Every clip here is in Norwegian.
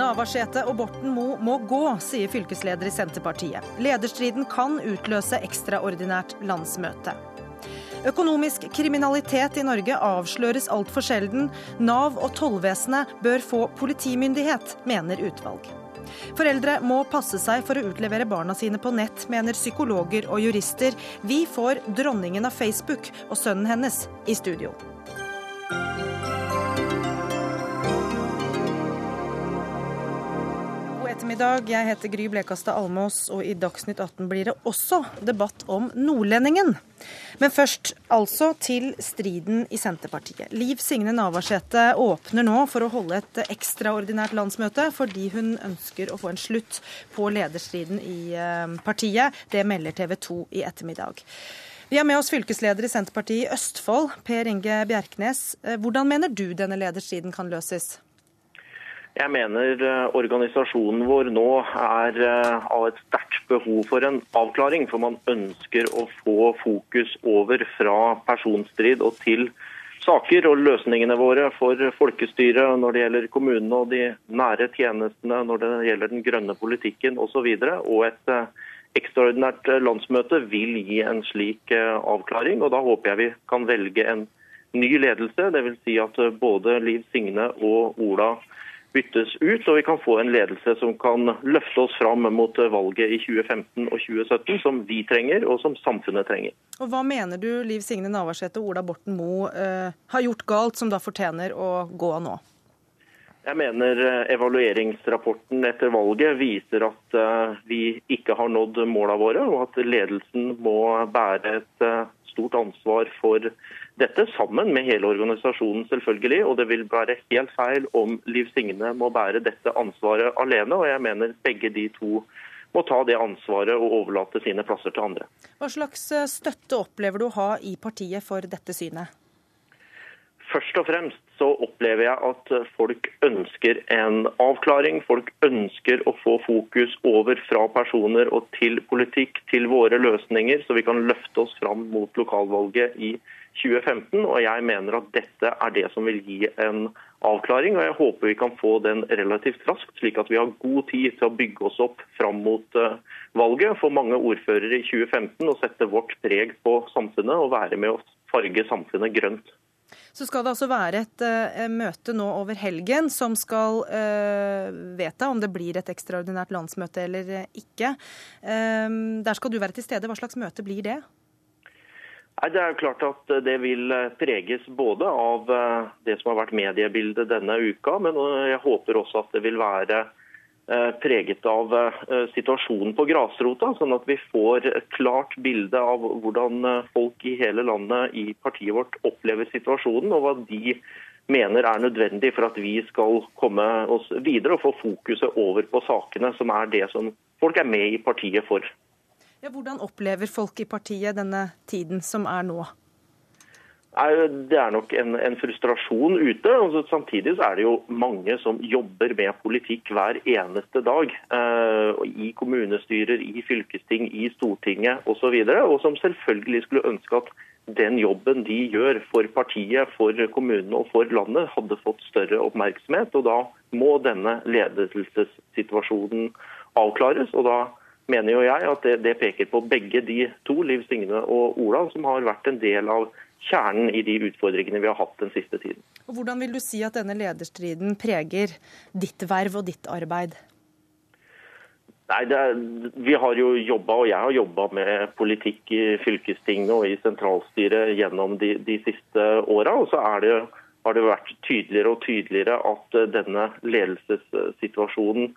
Navarsete og Borten Moe må gå, sier fylkesleder i Senterpartiet. Lederstriden kan utløse ekstraordinært landsmøte. Økonomisk kriminalitet i Norge avsløres altfor sjelden. Nav og tollvesenet bør få politimyndighet, mener utvalg. Foreldre må passe seg for å utlevere barna sine på nett, mener psykologer og jurister. Vi får dronningen av Facebook og sønnen hennes i studio. Ettermiddag. Jeg heter Gry Blekastad Almås, og i Dagsnytt 18 blir det også debatt om nordlendingen. Men først altså til striden i Senterpartiet. Liv Signe Navarsete åpner nå for å holde et ekstraordinært landsmøte fordi hun ønsker å få en slutt på lederstriden i eh, partiet. Det melder TV 2 i ettermiddag. Vi har med oss fylkesleder i Senterpartiet i Østfold, Per Inge Bjerknes. Eh, hvordan mener du denne lederstriden kan løses? Jeg mener eh, organisasjonen vår nå er eh, av et sterkt behov for en avklaring. For man ønsker å få fokus over fra personstrid og til saker og løsningene våre for folkestyret når det gjelder kommunene og de nære tjenestene, når det gjelder den grønne politikken osv. Og, og et eh, ekstraordinært landsmøte vil gi en slik avklaring. og Da håper jeg vi kan velge en ny ledelse. Dvs. Si at både Liv Signe og Ola byttes ut, og vi kan få en ledelse som kan løfte oss fram mot valget i 2015 og 2017, som vi trenger, og som samfunnet trenger. Og Hva mener du Liv Signe Navarsete og Ola Borten Moe uh, har gjort galt, som da fortjener å gå nå? Jeg mener eh, evalueringsrapporten etter valget viser at uh, vi ikke har nådd måla våre, og at ledelsen må bære et uh, stort ansvar for dette, sammen med hele organisasjonen selvfølgelig. Og det vil være helt feil om Liv Signe må bære dette ansvaret alene. Og jeg mener begge de to må ta det ansvaret og overlate sine plasser til andre. Hva slags eh, støtte opplever du å ha i partiet for dette synet? Først og fremst så opplever jeg at folk ønsker en avklaring. Folk ønsker å få fokus over fra personer og til politikk, til våre løsninger, så vi kan løfte oss fram mot lokalvalget i 2015. Og jeg mener at dette er det som vil gi en avklaring. Og jeg håper vi kan få den relativt raskt, slik at vi har god tid til å bygge oss opp fram mot eh, valget. For mange ordførere i 2015 og sette vårt preg på samfunnet og være med å farge samfunnet grønt. Så skal det altså være et uh, møte nå over helgen som skal uh, vedta om det blir et ekstraordinært landsmøte eller ikke. Uh, der skal du være til stede. Hva slags møte blir det? Det er klart at Det vil preges både av det som har vært mediebildet denne uka, men jeg håper også at det vil være Eh, preget av eh, situasjonen på grasrota, sånn at vi får et klart bilde av hvordan eh, folk i hele landet i partiet vårt opplever situasjonen, og hva de mener er nødvendig for at vi skal komme oss videre og få fokuset over på sakene, som er det som folk er med i partiet for. Ja, hvordan opplever folk i partiet denne tiden som er nå? Det er nok en, en frustrasjon ute. og Samtidig så er det jo mange som jobber med politikk hver eneste dag. Eh, I kommunestyrer, i fylkesting, i Stortinget osv. Og, så og som selvfølgelig skulle ønske at den jobben de gjør for partiet, for kommunene og for landet, hadde fått større oppmerksomhet. og Da må denne ledelsessituasjonen avklares. og da mener jo jeg at det, det peker på begge de to, Liv Signe og Ola, som har vært en del av kjernen i de utfordringene vi har hatt den siste tiden. Og hvordan vil du si at denne lederstriden preger ditt verv og ditt arbeid? Nei, er, Vi har jo jobba, og jeg har jobba med politikk i fylkestinget og i sentralstyret gjennom de, de siste åra. Og så det, har det vært tydeligere og tydeligere at denne ledelsessituasjonen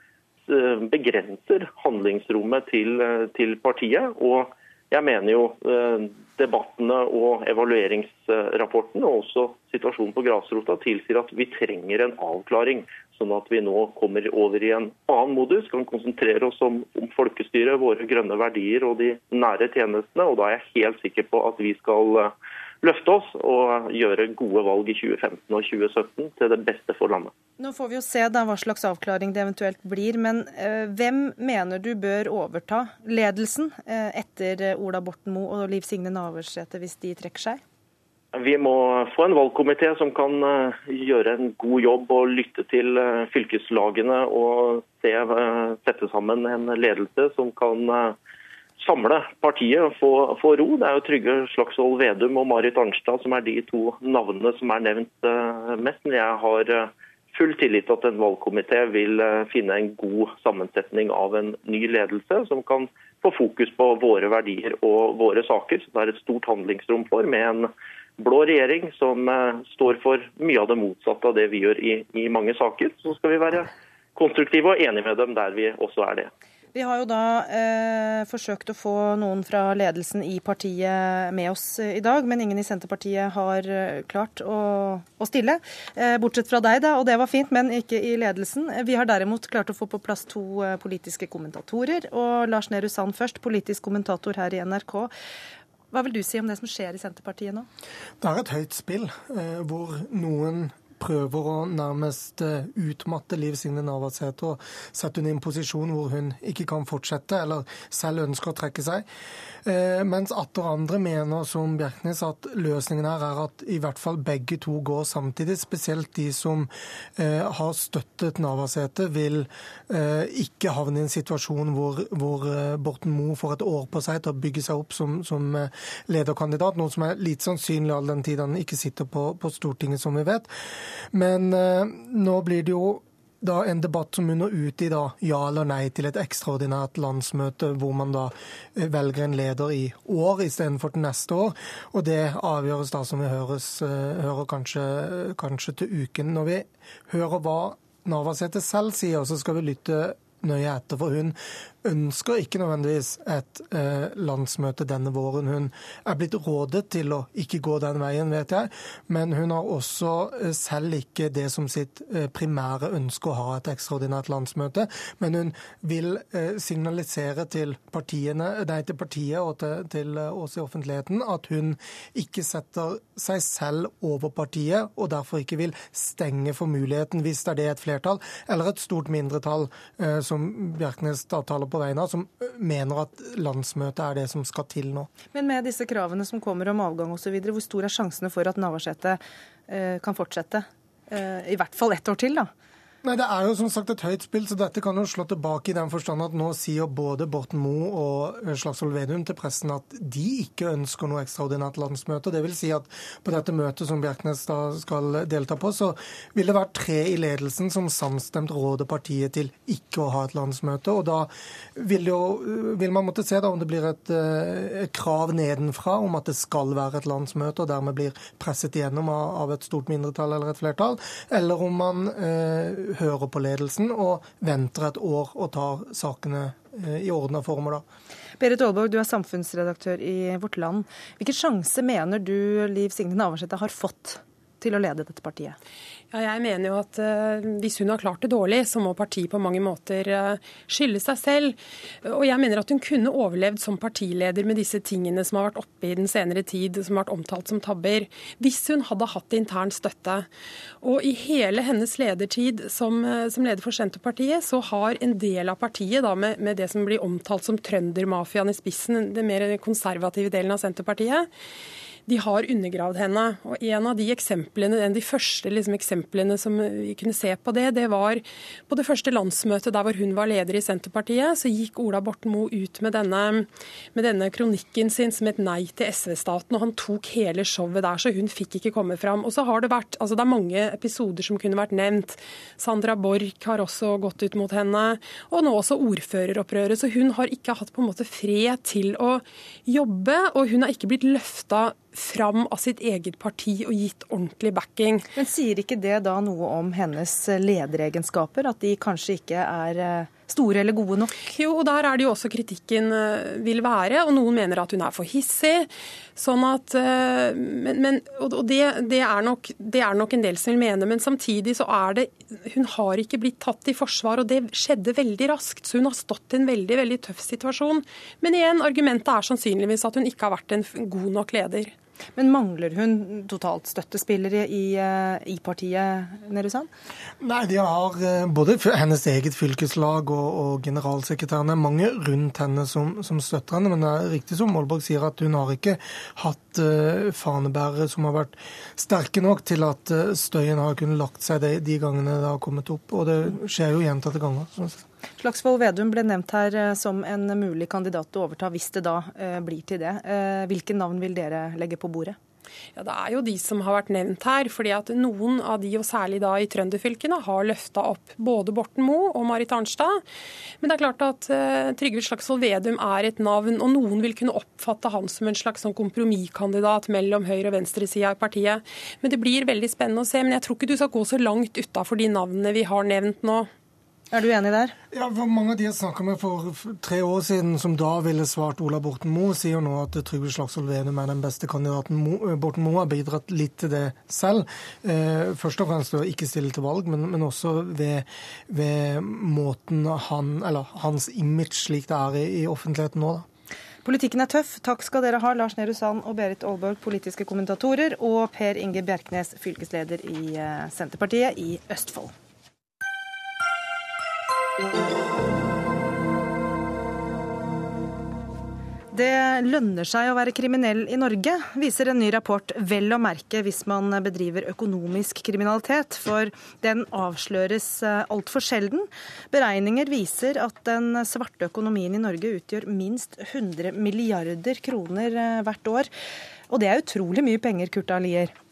begrenser handlingsrommet til, til partiet. og jeg mener jo eh, debattene og evalueringsrapporten og også situasjonen på grasrota tilsier at vi trenger en avklaring. Sånn at vi nå kommer over i en annen modus, kan konsentrere oss om, om folkestyret, våre grønne verdier og de nære tjenestene. Og da er jeg helt sikker på at vi skal løfte oss og gjøre gode valg i 2015 og 2017 til det beste for landet. Nå får vi jo se da hva slags avklaring det eventuelt blir, men eh, hvem mener du bør overta ledelsen eh, etter Ola Borten Moe og Liv Signe Navarsete hvis de trekker seg? vi må få en valgkomité som kan gjøre en god jobb og lytte til fylkeslagene og se, sette sammen en ledelse som kan samle partiet og få, få, ro. Det er jo Trygve Slagsvold Vedum og Marit Arnstad som er de to navnene som er nevnt mest. Men jeg har full tillit til at en valgkomité vil finne en god sammensetning av en ny ledelse som kan få fokus på våre verdier og våre saker, som det er et stort handlingsrom for, med en blå regjering som eh, står for mye av det motsatte av det vi gjør i, i mange saker. Så skal vi være konstruktive og enige med dem der vi også er det. Vi har jo da eh, forsøkt å få noen fra ledelsen i partiet med oss i dag, men ingen i Senterpartiet har eh, klart å, å stille. Eh, bortsett fra deg, da, og det var fint, men ikke i ledelsen. Vi har derimot klart å få på plass to eh, politiske kommentatorer. Og Lars Nehru Sand først, politisk kommentator her i NRK. Hva vil du si om det som skjer i Senterpartiet nå? Det er et høyt spill, eh, hvor noen prøver å nærmest eh, utmatte Liv Signe Navarsete og sette henne i en posisjon hvor hun ikke kan fortsette, eller selv ønsker å trekke seg. Eh, mens atter andre mener, som Bjerknes, at løsningen her er at i hvert fall begge to går samtidig. Spesielt de som eh, har støttet Navarsete, vil ikke havne i en situasjon hvor, hvor Borten Moe får et år på seg til å bygge seg opp som, som lederkandidat, noe som er lite sannsynlig all den tid han ikke sitter på, på Stortinget, som vi vet. Men eh, nå blir det jo da en debatt som munner ut i da ja eller nei til et ekstraordinært landsmøte, hvor man da eh, velger en leder i år istedenfor til neste år. Og det avgjøres da, som vi høres, eh, hører kanskje, kanskje til uken. Når vi hører hva Navarsete selv sier, så skal vi lytte nøye etter. For hun ønsker ikke nødvendigvis et eh, landsmøte denne våren. Hun er blitt rådet til å ikke gå den veien, vet jeg, men hun har også eh, selv ikke det som sitt eh, primære ønske å ha et ekstraordinært landsmøte. Men hun vil eh, signalisere til, partiene, nei, til partiet og til, til eh, oss i offentligheten at hun ikke setter seg selv over partiet, og derfor ikke vil stenge for muligheten, hvis det er det et flertall, eller et stort mindretall, eh, som Bjerknes da taler på vegne av, som mener at landsmøtet er det som skal til nå. Men med disse kravene som kommer om avgang osv., hvor stor er sjansene for at Navarsete kan fortsette? I hvert fall ett år til, da? Nei, Det er jo som sagt et høyt spill, så dette kan jo slå tilbake i den forstand at nå sier både Borten Moe og eh, Slagsvold Vedum til pressen at de ikke ønsker noe ekstraordinært landsmøte. Det vil si at på dette møtet som Bjerknes da skal delta på, så vil det være tre i ledelsen som samstemt råder partiet til ikke å ha et landsmøte. Og da vil, jo, vil man måtte se da om det blir et, eh, et, krav nedenfra om at det skal være et landsmøte, og dermed blir presset igjennom av et stort mindretall eller et flertall, eller om man eh, hører på ledelsen og venter et år og tar sakene eh, i ordna former, da. Berit Aalborg, du er samfunnsredaktør i Vårt Land. Hvilke sjanse mener du Liv Signe Navarsete har fått til å lede dette partiet? Jeg mener jo at uh, Hvis hun har klart det dårlig, så må partiet på mange måter uh, skylde seg selv. Og jeg mener at hun kunne overlevd som partileder med disse tingene som har vært oppe i den senere tid, som har vært omtalt som tabber, hvis hun hadde hatt intern støtte. Og i hele hennes ledertid som, uh, som leder for Senterpartiet, så har en del av partiet, da, med, med det som blir omtalt som trøndermafiaen i spissen, den mer konservative delen av Senterpartiet, de har undergravd henne. Og En av de eksemplene, en av de første liksom, eksemplene som vi kunne se på det, det var på det første landsmøtet der hvor hun var leder i Senterpartiet. Så gikk Ola Borten Moe ut med denne, med denne kronikken sin som et Nei til SV-staten. og Han tok hele showet der, så hun fikk ikke komme fram. Og så har Det vært, altså det er mange episoder som kunne vært nevnt. Sandra Borch har også gått ut mot henne, og nå også ordføreropprøret. Så hun har ikke hatt på en måte fred til å jobbe, og hun har ikke blitt løfta fram av sitt eget parti og gitt ordentlig backing. Men sier ikke det da noe om hennes lederegenskaper, at de kanskje ikke er eh, store eller gode nok? Jo, og der er det jo også kritikken eh, vil være. Og noen mener at hun er for hissig. Sånn at eh, Men, men og det, det, er nok, det, er nok, en del som vil mene, men samtidig så er det Hun har ikke blitt tatt i forsvar, og det skjedde veldig raskt. Så hun har stått i en veldig, veldig tøff situasjon. Men igjen, argumentet er sannsynligvis at hun ikke har vært en god nok leder. Men mangler hun totalt støttespillere i, eh, i partiet, Nerussan? Nei, de har eh, både hennes eget fylkeslag og, og generalsekretæren. mange rundt henne som, som, støtter henne. Men det er riktig som Molberg sier, at hun har ikke hatt uh, fanebærere som har vært sterke nok til at uh, støyen har kunnet lagt seg de, de gangene det har kommet opp. Og det skjer jo gjentatte ganger. Sånn Slagsvold Vedum ble nevnt her som en mulig kandidat å overta, hvis det da uh, blir til det. Hvilke navn vil dere legge på bordet? Ja, Det er jo de som har vært nevnt her. fordi at Noen av de, og særlig da i trønderfylkene, har løfta opp både Borten Moe og Marit Arnstad. Men det er klart at uh, Trygve Slagsvold Vedum er et navn, og noen vil kunne oppfatte han som en slags sånn kompromisskandidat mellom høyre- og venstresida i partiet. Men det blir veldig spennende å se. Men jeg tror ikke du skal gå så langt utafor de navnene vi har nevnt nå. Er du enig der? Ja, for Mange av de jeg snakka med for tre år siden, som da ville svart Ola Borten Moe, sier nå at Trygve Slagsvold Vedum er den beste kandidaten. Eh, Borten Moe har bidratt litt til det selv. Eh, først og fremst å ikke stille til valg, men, men også ved, ved, måten han, eller hans image slik det er i, i offentligheten nå. da. Politikken er tøff. Takk skal dere ha, Lars Nehru Sand og Berit Aalborg, politiske kommentatorer, og Per Inge Bjerknes, fylkesleder i eh, Senterpartiet i Østfold. Det lønner seg å være kriminell i Norge, viser en ny rapport vel å merke hvis man bedriver økonomisk kriminalitet, for den avsløres eh, altfor sjelden. Beregninger viser at den svarte økonomien i Norge utgjør minst 100 milliarder kroner eh, hvert år. Og det er utrolig mye penger, Kurt Alier.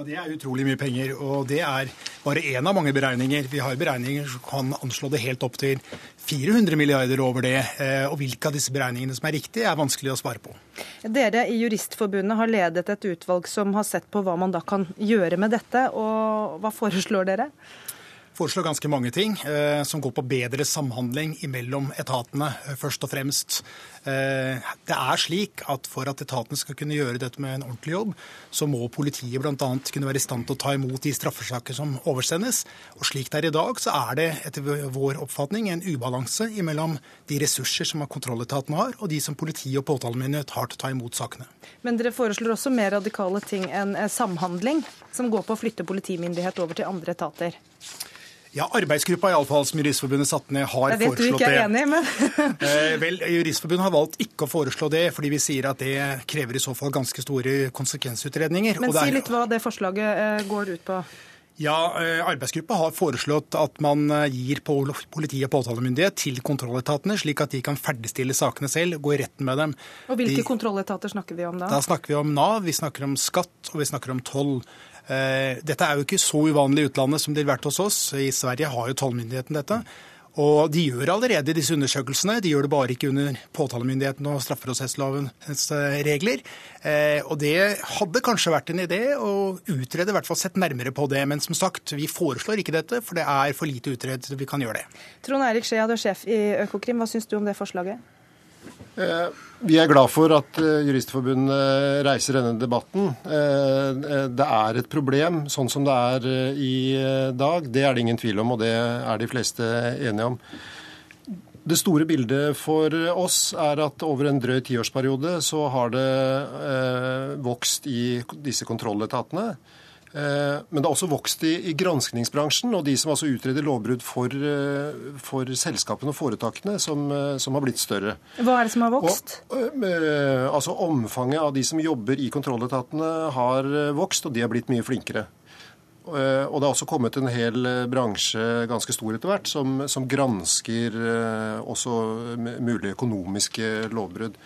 Ja, Det er utrolig mye penger, og det er bare én av mange beregninger. Vi har beregninger som kan anslå det helt opp til 400 milliarder over det. Eh, og hvilke av disse beregningene som er riktige, er vanskelig å svare på. Dere i Juristforbundet har ledet et utvalg som har sett på hva man da kan gjøre med dette. og Hva foreslår dere? Foreslår ganske mange ting eh, som går på bedre samhandling mellom etatene, eh, først og fremst. Eh, det er slik at for at etatene skal kunne gjøre dette med en ordentlig jobb, så må politiet bl.a. kunne være i stand til å ta imot de straffesaker som oversendes. Og slik det er i dag, så er det etter vår oppfatning en ubalanse mellom de ressurser som kontrolletatene har, og de som politi og påtalemyndighet har til å ta imot sakene. Men dere foreslår også mer radikale ting enn samhandling, som går på å flytte politimyndighet over til andre etater? Ja, Arbeidsgruppa i alle fall, som Juristforbundet satte ned, har foreslått det. Jeg vet du ikke er enig, men... eh, vel, Juristforbundet har valgt ikke å foreslå det, fordi vi sier at det krever i så fall ganske store konsekvensutredninger. Men si litt hva det forslaget eh, går ut på. Ja, eh, Arbeidsgruppa har foreslått at man gir politi og påtalemyndighet til kontrolletatene, slik at de kan ferdigstille sakene selv, gå i retten med dem. Og Hvilke de, kontrolletater snakker vi om da? Da snakker vi om Nav, vi snakker om skatt og vi snakker om toll. Eh, dette er jo ikke så uvanlig i utlandet som det har vært hos oss. I Sverige har jo tollmyndigheten dette. Og de gjør allerede disse undersøkelsene. De gjør det bare ikke under påtalemyndigheten og strafferåsetslovens eh, regler. Eh, og det hadde kanskje vært en idé å utrede, i hvert fall sett nærmere på det. Men som sagt, vi foreslår ikke dette, for det er for lite utredet vi kan gjøre det. Trond Eirik Skjea, du er sjef i Økokrim. Hva syns du om det forslaget? Eh, vi er glad for at eh, Juristforbundet reiser denne debatten. Eh, det er et problem sånn som det er i dag. Det er det ingen tvil om, og det er de fleste enige om. Det store bildet for oss er at over en drøy tiårsperiode så har det vokst i disse kontrolletatene. Eh, men det har også vokst i, i granskningsbransjen og de som altså utreder lovbrudd for, eh, for, selskapene og foretakene, som, eh, som, har blitt større. Hva er det som har vokst? Og, altså Omfanget av de som jobber i kontrolletatene har vokst, og de har blitt mye flinkere. Og det har også kommet en hel bransje, ganske stor etter hvert, som, som gransker også mulige økonomiske lovbrudd.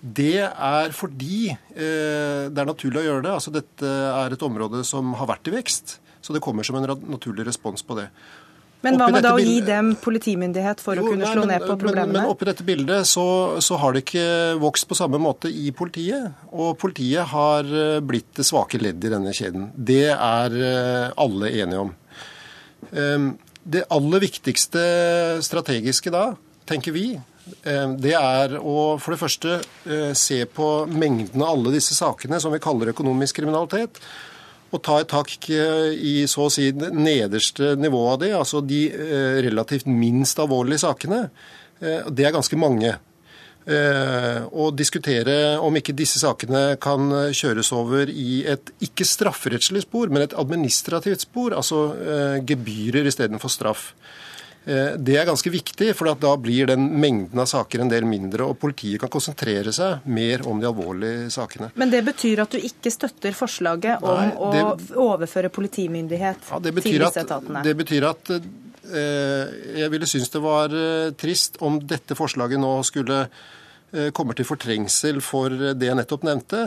Det er fordi eh, det er naturlig å gjøre det. Altså, dette er et område som har vært i vekst. Så det kommer som en naturlig respons på det. Men hva med da å gi dem politimyndighet for jo, å kunne nei, slå men, ned på problemene? Men, men oppi dette bildet så, så, har det ikke vokst på samme måte i politiet. Og politiet har eh, blitt det svake leddet i denne kjeden. Det er eh, alle enige om. Ehm, det aller viktigste strategiske da, tenker vi, det er å for det første eh, se på mengden av alle disse sakene som vi kaller økonomisk kriminalitet. Og ta et tak eh, i så å si nederste nivået av det, altså de relativt minst alvorlige sakene. Det er ganske mange. og diskutere om ikke disse sakene kan kjøres over i et ikke strafferettslig spor, men et administrativt spor, altså gebyrer istedenfor straff. Eh, det er ganske viktig, for da blir den mengden av saker en del mindre, og politiet kan konsentrere seg mer om de alvorlige sakene. Men det betyr at du ikke støtter forslaget om Nei, det, å overføre politimyndighet ja, til disse etatene? Det betyr at eh, jeg ville synes det var eh, trist om dette forslaget nå skulle kommer til fortrengsel for det jeg nettopp nevnte.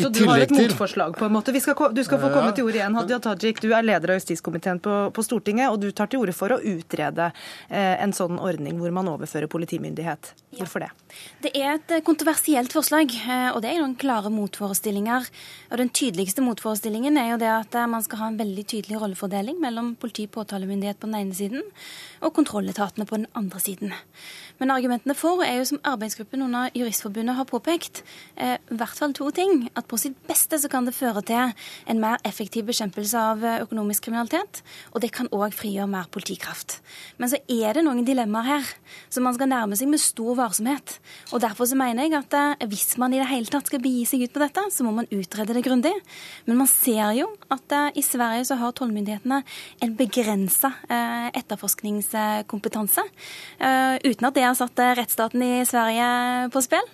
I så du har et motforslag, på en måte. Skal, du skal få komme til ord igjen. Hadia Tajik, du er leder av justiskomiteen på, på, Stortinget, og du tar til orde for å utrede eh, en sånn ordning hvor man overfører politimyndighet. Hvorfor det? Det er et eh, kontroversielt forslag, eh, og det er noen klare motforestillinger. Og Den tydeligste motforestillingen er jo det at man skal ha en veldig tydelig rollefordeling mellom politi og påtalemyndighet på den ene siden og kontrolletatene på den andre siden. Men argumentene for er jo, som arbeidsgruppen under Juristforbundet har påpekt, eh, i hvert fall to ting. At på sitt beste så kan det føre til en mer effektiv bekjempelse av eh, økonomisk kriminalitet. Og det kan òg frigjøre mer politikraft. Men så er det noen dilemmaer her som man skal nærme seg med stor varsomhet. Og derfor så mener jeg at eh, hvis man i det hele tatt skal begi seg ut på dette, så må man utrede det grundig. Men man ser jo at i Sverige så har tollmyndighetene en begrensa etterforskningskompetanse. Uten at det har satt rettsstaten i Sverige på spill,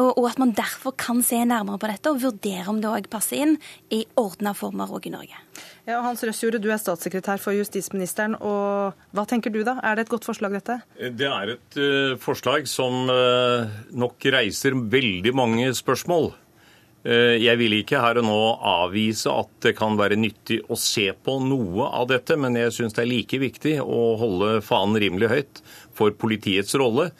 og at man derfor kan se nærmere på dette og vurdere om det òg passer inn i ordna former òg i Norge. Ja, Hans Røsjorde, du er statssekretær for justisministeren. og Hva tenker du da? Er det et godt forslag, dette? Det er et uh, forslag som uh, nok reiser veldig mange spørsmål. Uh, jeg vil ikke her og nå avvise at det kan være nyttig å se på noe av dette, men jeg syns det er like viktig å holde fanen rimelig høyt for politiets rolle,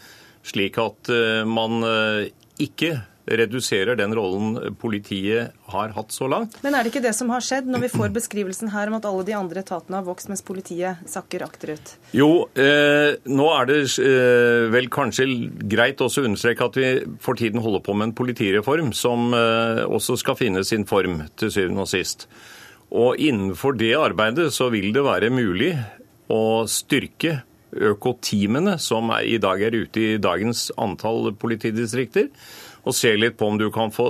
slik at eh, man eh, ikke reduserer den rollen politiet har hatt så langt. Men er det ikke det som har skjedd, når vi får beskrivelsen her om at alle de andre etatene har vokst mens politiet sakker akterut? Jo, eh, nå er det eh, vel kanskje greit også å understreke at vi for tiden holder på med en politireform som eh, også skal finne sin form til syvende og sist. Og innenfor det arbeidet så vil det være mulig å styrke økoteamene som i dag er ute i dagens antall politidistrikter, og se litt på om du kan få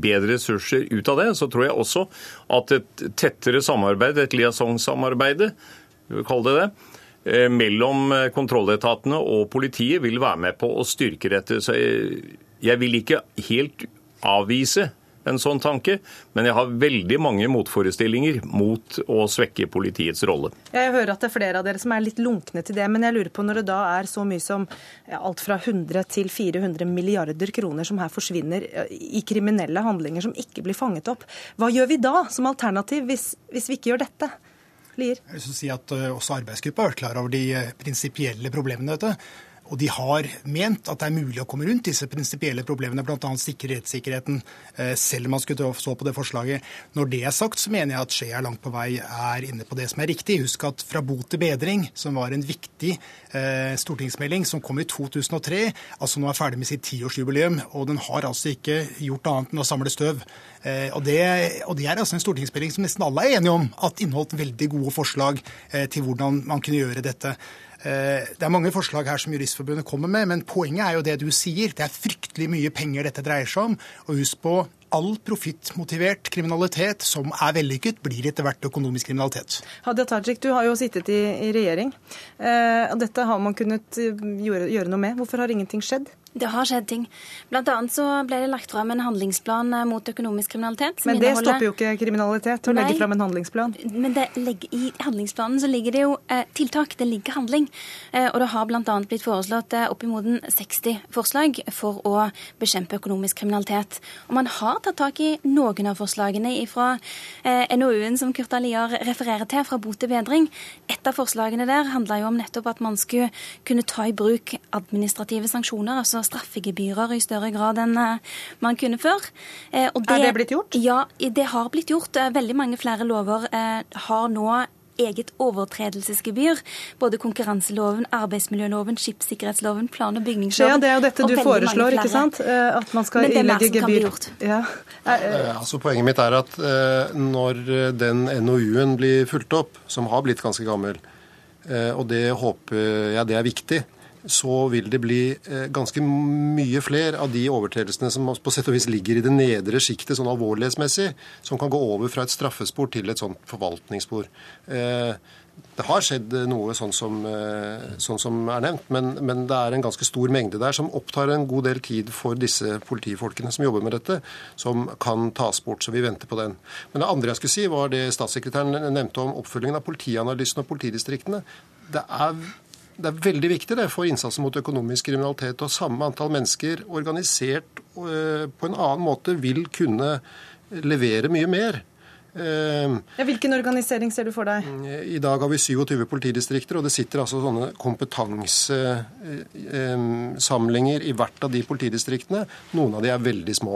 bedre ressurser ut av det, så tror jeg også at et tettere samarbeid, et liaison-samarbeid, kall det det, eh, mellom kontrolletatene og politiet vil være med på å styrke dette. Så jeg vil ikke helt avvise en sånn tanke, men jeg har veldig mange motforestillinger mot å svekke politiets rolle. Jeg hører at det er flere av dere som er litt lunkne til det, men jeg lurer på når det da er så mye som alt fra 100 til 400 milliarder kroner som her forsvinner i kriminelle handlinger som ikke blir fanget opp, hva gjør vi da som alternativ hvis, hvis vi ikke gjør dette? Lier? Jeg vil si at Også arbeidsgruppa har vært klar over de prinsipielle problemene. Dette. Og de har ment at det er mulig å komme rundt disse prinsipielle problemene, bl.a. sikre rettssikkerheten, eh, selv om man skulle stå på det forslaget. Når det er sagt, så mener jeg at Skje er langt på vei er inne på det som er riktig. Husk at Fra bot til bedring, som var en viktig eh, stortingsmelding som kom i 2003, altså nå er ferdig med sitt tiårsjubileum, og den har altså ikke gjort annet enn å samle støv. Eh, og, det, og, det, er altså en stortingsmelding som nesten alle er enige om at inneholdt veldig gode forslag til hvordan man kunne gjøre dette. Eh, det er mange forslag her som Juristforbundet kommer med, men poenget er jo det du sier. Det er fryktelig mye penger dette dreier seg om. Og husk på, all profittmotivert kriminalitet som er vellykket, blir etter hvert økonomisk kriminalitet. Hadia Tajik, du har jo sittet i, i regjering. Eh, og dette har man kunnet gjøre, gjøre noe med. Hvorfor har ingenting skjedd? Det har skjedd ting. Blant annet så ble det lagt fram en handlingsplan eh, mot økonomisk kriminalitet. Men det stopper jo ikke kriminalitet å legge fram en handlingsplan? Men legger, i handlingsplanen så ligger det jo eh, tiltak. Det ligger handling. Eh, og det har bl.a. blitt foreslått eh, oppimot 60 forslag for å bekjempe økonomisk kriminalitet. Og man har tatt tak i noen av forslagene fra eh, NOU-en som Kurt Aliar refererer til, fra bot til bedring. Et av forslagene der handla jo om nettopp at man skulle kunne ta i bruk administrative sanksjoner. altså straffegebyrer i større grad enn eh, man kunne før. Det, eh, er det blitt gjort? Ja, det har blitt gjort. Eh, veldig mange flere lover har nå eget overtredelsesgebyr. Både konkurranseloven, arbeidsmiljøloven, skipssikkerhetsloven, plan- og bygningsloven. Ja, Det er jo dette du foreslår, ikke sant? At man skal ilegge gebyr. Ja. Altså, poenget mitt er at når den NOU-en blir fulgt opp, som har blitt ganske gammel, og det håper jeg det er viktig, så vil det bli eh, ganske mye flere av de overtredelsene som på sett og vis ligger i det nedre sjiktet sånn alvorlighetsmessig, som kan gå over fra et straffespor til et sånt forvaltningsspor. Eh, det har skjedd noe sånn som, eh, sånn som er nevnt, men, men, det er en ganske stor mengde der som opptar en god del tid for disse politifolkene som jobber med dette, som kan tas bort. Så vi venter på den. Men det andre jeg skulle si, var det statssekretæren nevnte om oppfølgingen av politianalysen og politidistriktene. Det er det er veldig viktig det for innsatsen mot økonomisk kriminalitet. Og samme antall mennesker organisert eh, på en annen måte vil kunne levere mye mer. Eh, ja, hvilken organisering ser du for deg? I dag har vi 27 politidistrikter, og det sitter altså sånne kompetansesamlinger i hvert av de politidistriktene. Noen av de er veldig små.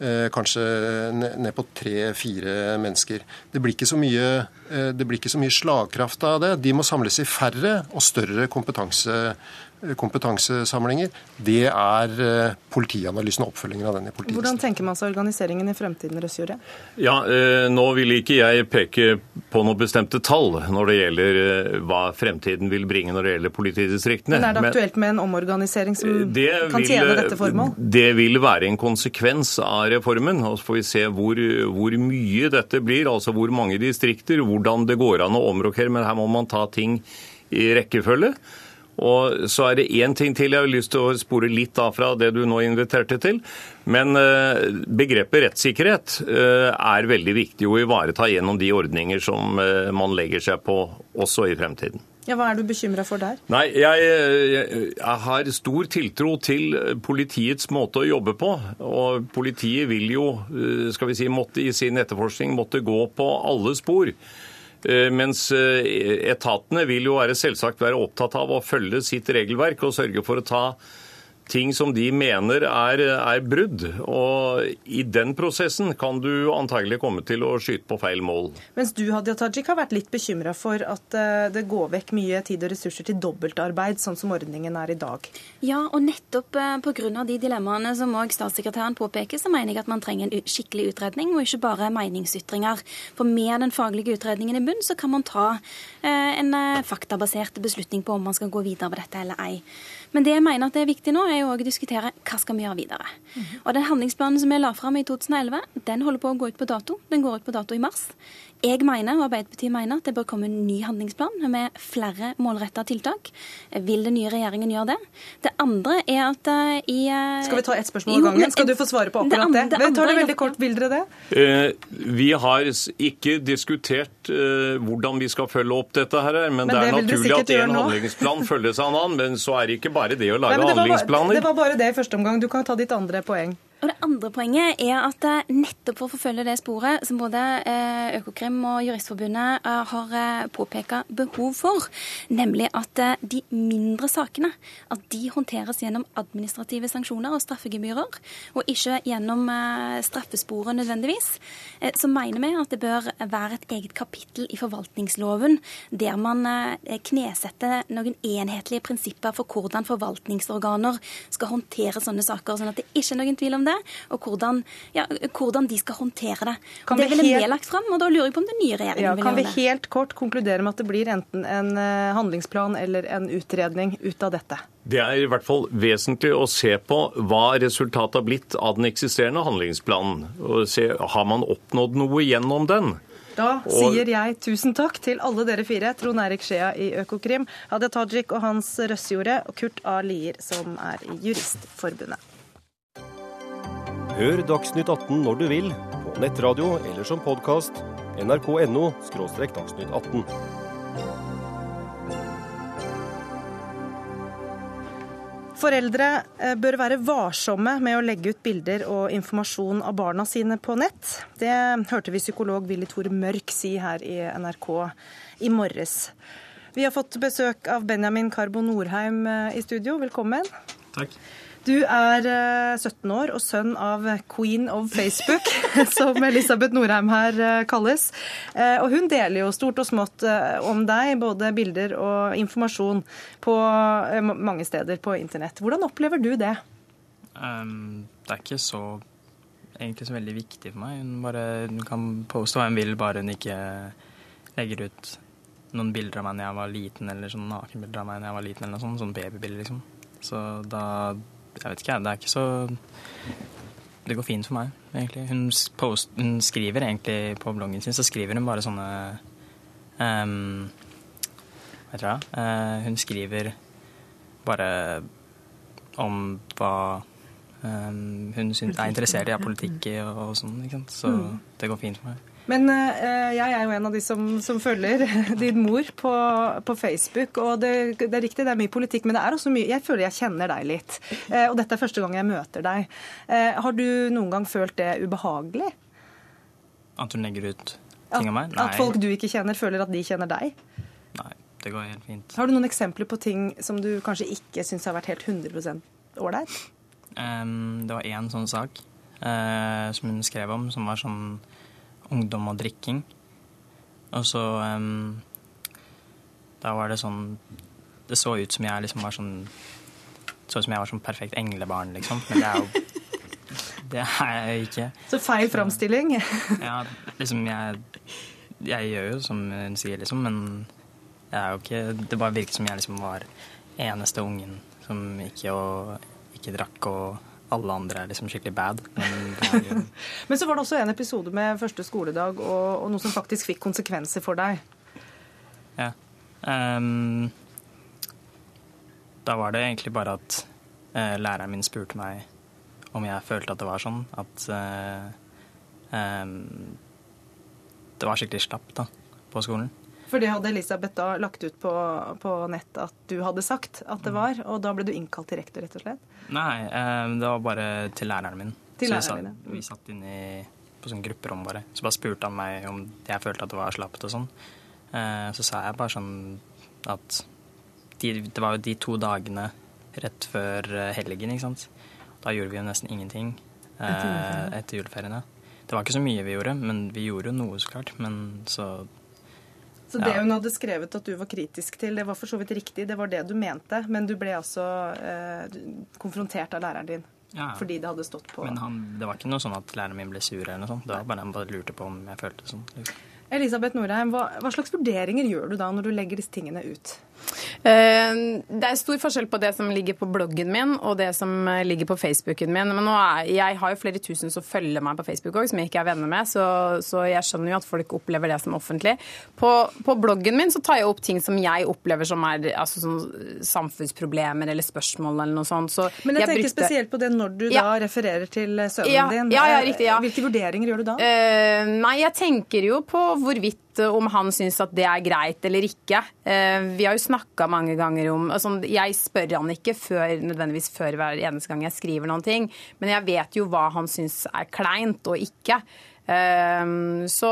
Eh, kanskje ned på tre-fire mennesker. Det blir, mye, eh, det blir ikke så mye slagkraft av det. De må samles i færre og større kompetanse kompetansesamlinger, det er eh, politianalysen og oppfølgingen av den i politiet. Hvordan tenker man seg organiseringen i fremtiden, Røsjorde? Ja, eh, nå vil ikke jeg peke på noen bestemte tall når det gjelder eh, hva fremtiden vil bringe når det gjelder politidistriktene. Men Er det aktuelt med en omorganisering som kan tjene dette formål? Det vil være en konsekvens av reformen. og Så får vi se hvor, hvor mye dette blir, altså hvor mange distrikter, hvordan det går an å omrokere. Men her må man ta ting i rekkefølge. Og så er det én ting til jeg har lyst til å spore litt av fra det du nå inviterte til. Men eh, begrepet rettssikkerhet eh, er veldig viktig å ivareta gjennom de ordninger som eh, man legger seg på også i fremtiden. Ja, Hva er du bekymra for der? Nei, jeg, jeg, jeg, har stor tiltro til politiets måte å jobbe på. Og politiet vil jo, skal vi si, måtte, i sin etterforskning måtte gå på alle spor. Eh, mens eh, etatene vil jo være selvsagt være opptatt av å følge sitt regelverk og sørge for å ta ting som de mener er, er, brudd. Og i den prosessen kan du antagelig komme til å skyte på feil mål. Mens du Hadia Tajik, har vært litt bekymra for at eh, det går vekk mye tid og ressurser til dobbeltarbeid, sånn som ordningen er i dag. Ja, og nettopp eh, pga. de dilemmaene som òg statssekretæren påpeker, så mener jeg at man trenger en skikkelig utredning, og ikke bare meningsytringer. For med den faglige utredningen i bunn, så kan man ta eh, en faktabasert beslutning på om man skal gå videre med dette eller ei. Men det jeg mener at det er viktig nå, er jo å diskutere hva skal vi gjøre videre. Mm -hmm. Og den handlingsplanen som vi la fram i 2011, den holder på å gå ut på dato. Den går ut på dato i mars. Jeg mener, og Arbeiderpartiet mener, at det bør komme en ny handlingsplan med flere målretta tiltak. Vil den nye regjeringen gjøre det? Det andre er at uh, i uh, Skal vi ta ett spørsmål om gangen? Skal du få svare på akkurat det? det? det vi tar det veldig kort. Vil dere det? Eh, vi har ikke diskutert eh, hvordan vi skal følge opp dette her, men, men det er naturlig at en handlingsplan følges av en annen. Men så er det ikke bare det å lage Nei, det handlingsplaner. Var, det var bare det i første omgang. Du kan ta ditt andre poeng. Og Det andre poenget er at eh, nettopp for å forfølge det sporet som både eh, Økokrim og Juristforbundet eh, har påpeka behov for, nemlig at de mindre sakene at de håndteres gjennom administrative sanksjoner og straffegebyrer, og ikke gjennom straffesporet nødvendigvis, så mener vi at det bør være et eget kapittel i forvaltningsloven der man knesetter noen enhetlige prinsipper for hvordan forvaltningsorganer skal håndtere sånne saker, sånn at det ikke er noen tvil om det det, og hvordan, ja, hvordan de skal håndtere det. Kan det ville vi helt... lagt fram, og da lurer jeg på om den nye regjeringen ja, vil gjøre det. Kan vi helt kort konkludere med at det blir enten en eh, handlingsplan eller en utredning ut av dette? Det er i hvert fall vesentlig å se på hva resultatet har blitt av den eksisterende handlingsplanen. og se, Har man oppnådd noe gjennom den? Da sier jeg tusen takk til alle dere fire. Trond Erik Skjea i Økokrim, Hadia Tajik og Hans Røssjorde, og Kurt A. Lier, som er i Juristforbundet. Hør Dagsnytt 18 når du vil, på nettradio eller som podkast. nrk.no – dagsnytt 18. Foreldre eh, bør være varsomme med å legge ut bilder og informasjon av barna sine på nett. Det hørte vi psykolog Willy Tore Mørk si her i NRK i morges. Vi har fått besøk av Benjamin Carbo Norheim eh, i studio. Velkommen. Takk. Du er 17 eh, år og sønn av queen of Facebook, som Elisabeth Norheim her eh, kalles. Eh, og hun deler jo stort og smått om deg, både bilder og informasjon på mange steder på internett. Hvordan opplever du det? Um, det er ikke så egentlig så veldig viktig for meg. Hun, bare, hun kan påstå hva hun vil, bare hun ikke legger ut noen bilder av meg når jeg var liten, eller sånn nakenbilder av meg når jeg var liten, eller noe sånt. Sånn babybilder, liksom. Så da Jeg vet ikke. Det er ikke så Det går fint for meg, egentlig. Hun, post, hun skriver egentlig på bloggen sin, så skriver hun bare sånne um, Hva heter det? Uh, hun skriver bare om hva um, hun er interessert i av politikk og, og sånn. ikke sant? Så mm. det går fint for meg. Men uh, jeg er jo en av de som, som følger din mor på, på Facebook. Og det, det, er riktig, det er mye politikk, men det er også mye Jeg føler jeg kjenner deg litt. Uh, og dette er første gang jeg møter deg. Uh, har du noen gang følt det ubehagelig? At hun legger ut ting om meg? Nei. At folk du ikke kjenner, føler at de kjenner deg? Nei, det går helt fint. Har du noen eksempler på ting som du kanskje ikke syns har vært helt 100 ålreit? Um, det var én sånn sak som hun skrev om, som var sånn ungdom og drikking. Og så um, Da var det sånn Det så ut som jeg liksom var sånn Så ut som jeg var sånn perfekt englebarn, liksom. Men det er jo Det er jeg ikke. Så feil framstilling? ja, liksom jeg Jeg gjør jo som hun sier, liksom, men jeg er jo ikke Det bare virket som jeg liksom var eneste ungen som ikke, og, ikke drakk og alle andre er liksom skikkelig bad. Men, jo... men, så var det også en episode med første skoledag og, og, noe som faktisk fikk konsekvenser for deg. Ja. Um, da var det egentlig bare at uh, læreren min spurte meg om jeg følte at det var sånn. At uh, um, det var skikkelig slapp da, på skolen. For det hadde Elisabeth da lagt ut på, på nett at du hadde sagt at det mm. var, og da ble du innkalt til rektor, rett og slett? Nei, eh, det var bare til læreren min. Til læreren min, Vi satt inne på sånn grupperom bare. Så bare spurte han meg om jeg følte at det var slapt og sånn. Eh, så sa jeg bare sånn at de, det var jo de to dagene rett før eh, helgen, ikke sant. Da gjorde vi jo nesten ingenting etter juleferiene. Det var ikke så mye vi gjorde, men vi gjorde jo noe, så klart. Men så så det hun hadde skrevet at du var kritisk til, det var for så vidt riktig, det var det du mente, men du ble altså eh, konfrontert av læreren din? Ja. Fordi det hadde stått på Men han, det var ikke noe sånn at læreren min ble sur eller noe sånt. Det var bare han bare lurte på om jeg følte sånn. Liksom. Elisabeth Norheim, hva, hva, slags vurderinger gjør du da når du legger disse tingene ut? Eh, det er stor forskjell på det som ligger på bloggen min og det som eh, ligger på Facebooken min. Men er, jeg har jo flere tusen som følger meg på Facebook òg, som jeg ikke er venner med. Så, så, jeg skjønner jo at folk opplever det som offentlig. På, på, bloggen min så tar jeg opp ting som jeg opplever som er altså, sånn samfunnsproblemer eller spørsmål eller noe sånt. Så Men jeg, jeg tenker brukte... spesielt på det når du ja. da refererer til sønnen ja, din. Ja, ja, riktig, ja. Hvilke vurderinger gjør du da? Uh, nei, jeg tenker jo på hvorvidt om han syns at det er greit eller ikke. Uh, vi har jo snakka mange ganger om altså, Jeg spør han ikke før, nødvendigvis før hver eneste gang jeg skriver noen ting, men jeg vet jo hva han syns er kleint og ikke. Uh, så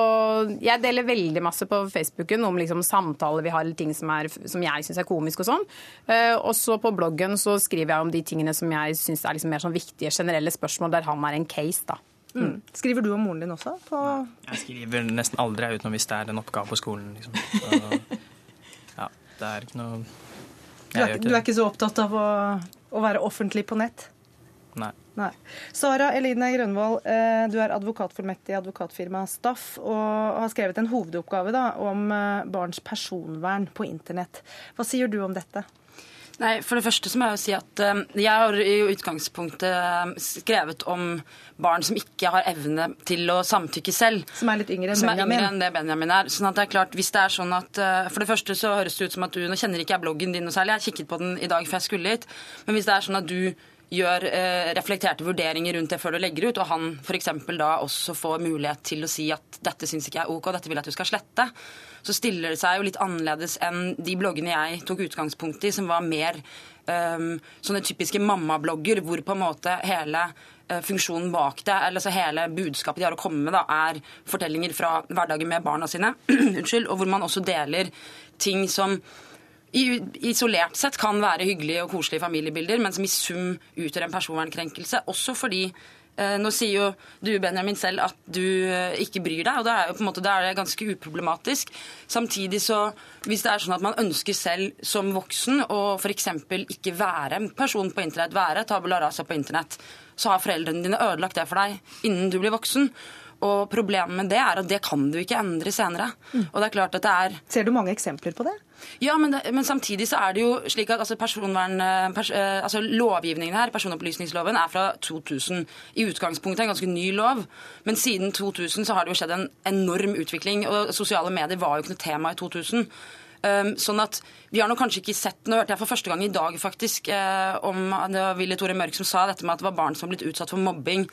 jeg deler veldig masse på Facebooken om liksom, samtaler vi har, eller ting som, er, som jeg syns er komisk og sånn. Uh, og så på bloggen så skriver jeg om de tingene som jeg syns er liksom mer sånn viktige generelle spørsmål, der han er en case, da. Mm. Skriver du om moren din også? På... Jeg skriver nesten aldri utenom hvis det er en oppgave på skolen. Liksom. Så, ja, det er ikke noe du er, du er, ikke så opptatt av å, å, være offentlig på nett? Nei. Nei. Sara Eline Grønvold, eh, du er advokatfullmektig i advokatfirmaet Staff og har skrevet en hovedoppgave da, om eh, barns personvern på internett. Hva sier du om dette? Nei, For det første så må jeg jo si at uh, jeg har i utgangspunktet uh, skrevet om barn som ikke har evne til å samtykke selv. Som er litt yngre enn Benjamin. Yngre enn det Benjamin er. Sånn at det er klart, hvis det er sånn at, uh, For det første så høres det ut som at du Nå kjenner ikke jeg bloggen din noe særlig, jeg kikket på den i dag før jeg skulle hit. Men hvis det er sånn at du gjør eh, reflekterte vurderinger rundt det før du legger ut, og han f.eks. da også får mulighet til å si at dette syns ikke jeg er OK, dette vil jeg at du skal slette, så stiller det seg jo litt annerledes enn de bloggene jeg tok utgangspunkt i, som var mer um, sånne typiske mammablogger, hvor på en måte hele uh, funksjonen bak det, eller altså hele budskapet de har å komme med, da, er fortellinger fra hverdagen med barna sine, Unnskyld, og hvor man også deler ting som isolert sett kan være hyggelige og koselige familiebilder, men som i sum utgjør en personvernkrenkelse. Også fordi eh, nå sier jo du, Benjamin, selv at du eh, ikke bryr deg, og da er, jo på en måte, da er det ganske uproblematisk. Samtidig så, hvis det er sånn at man ønsker selv som voksen å f.eks. ikke være en person på internett, være tabula rasa på internett, så har foreldrene dine ødelagt det for deg innen du blir voksen. Og problemet med det er at det kan du ikke endre senere. Og det er klart at det er Ser du mange eksempler på det? Ja, men, det, men samtidig så er det jo slik at altså, eh, pers, eh, altså lovgivningen her, personopplysningsloven, er fra 2000. I utgangspunktet en ganske ny lov, men siden 2000 så har det jo skjedd en enorm utvikling. Og sosiale medier var jo ikke noe tema i 2000. Um, sånn at Vi har nå kanskje ikke sett Nå hørte jeg for første gang i dag faktisk eh, om det var Willy Tore Mørk som sa dette med at det var barn som har blitt utsatt for mobbing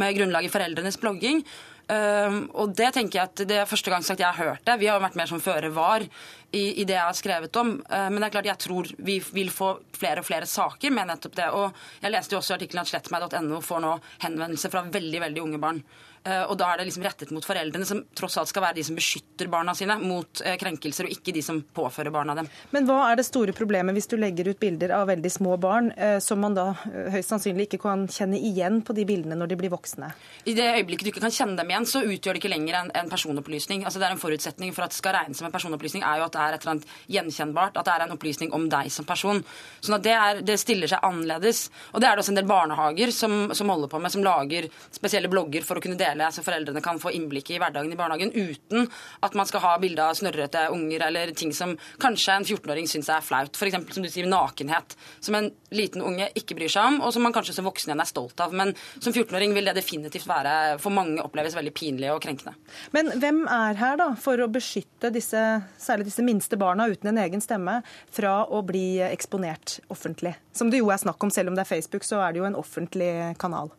med grunnlag i foreldrenes blogging. Um, og det tenker jeg at det er første gang sagt jeg har hørt det. Vi har jo vært mer som føre var i, i, det jeg har skrevet om. Uh, men det er klart jeg tror vi vil få flere og flere saker med nettopp det. Og jeg leste jo også i artikkelen at slettmeg.no får nå henvendelser fra veldig, veldig unge barn. Uh, og da er det liksom rettet mot foreldrene, som tross alt skal være de som beskytter barna sine mot uh, krenkelser, og ikke de som påfører barna dem. Men hva er det store problemet hvis du legger ut bilder av veldig små barn, uh, som man da høyst sannsynlig ikke kan kjenne igjen på de bildene når de blir voksne? I det øyeblikket du ikke kan kjenne dem igjen, så utgjør det ikke lenger en, en personopplysning. Altså det er En forutsetning for at det skal regnes som en personopplysning, er jo at det er et eller annet gjenkjennbart, at det er en opplysning om deg som person. Sånn at det, er, det stiller seg annerledes. Og det er det også en del barnehager som, som holder på med, som lager spesielle blogger for å kunne dele dele, så foreldrene kan få innblikk i hverdagen i barnehagen uten at man skal ha bilde av snørrete unger eller ting som kanskje en 14-åring syns er flaut. F.eks. som du sier, nakenhet. Som en liten unge ikke bryr seg om, og som man kanskje som voksen igjen er stolt av. Men som 14-åring vil det definitivt være for mange oppleves veldig pinlig og krenkende. Men hvem er her da for å beskytte disse, særlig disse minste barna uten en egen stemme, fra å bli eksponert offentlig? Som det jo er snakk om, selv om det er Facebook, så er det jo en offentlig kanal.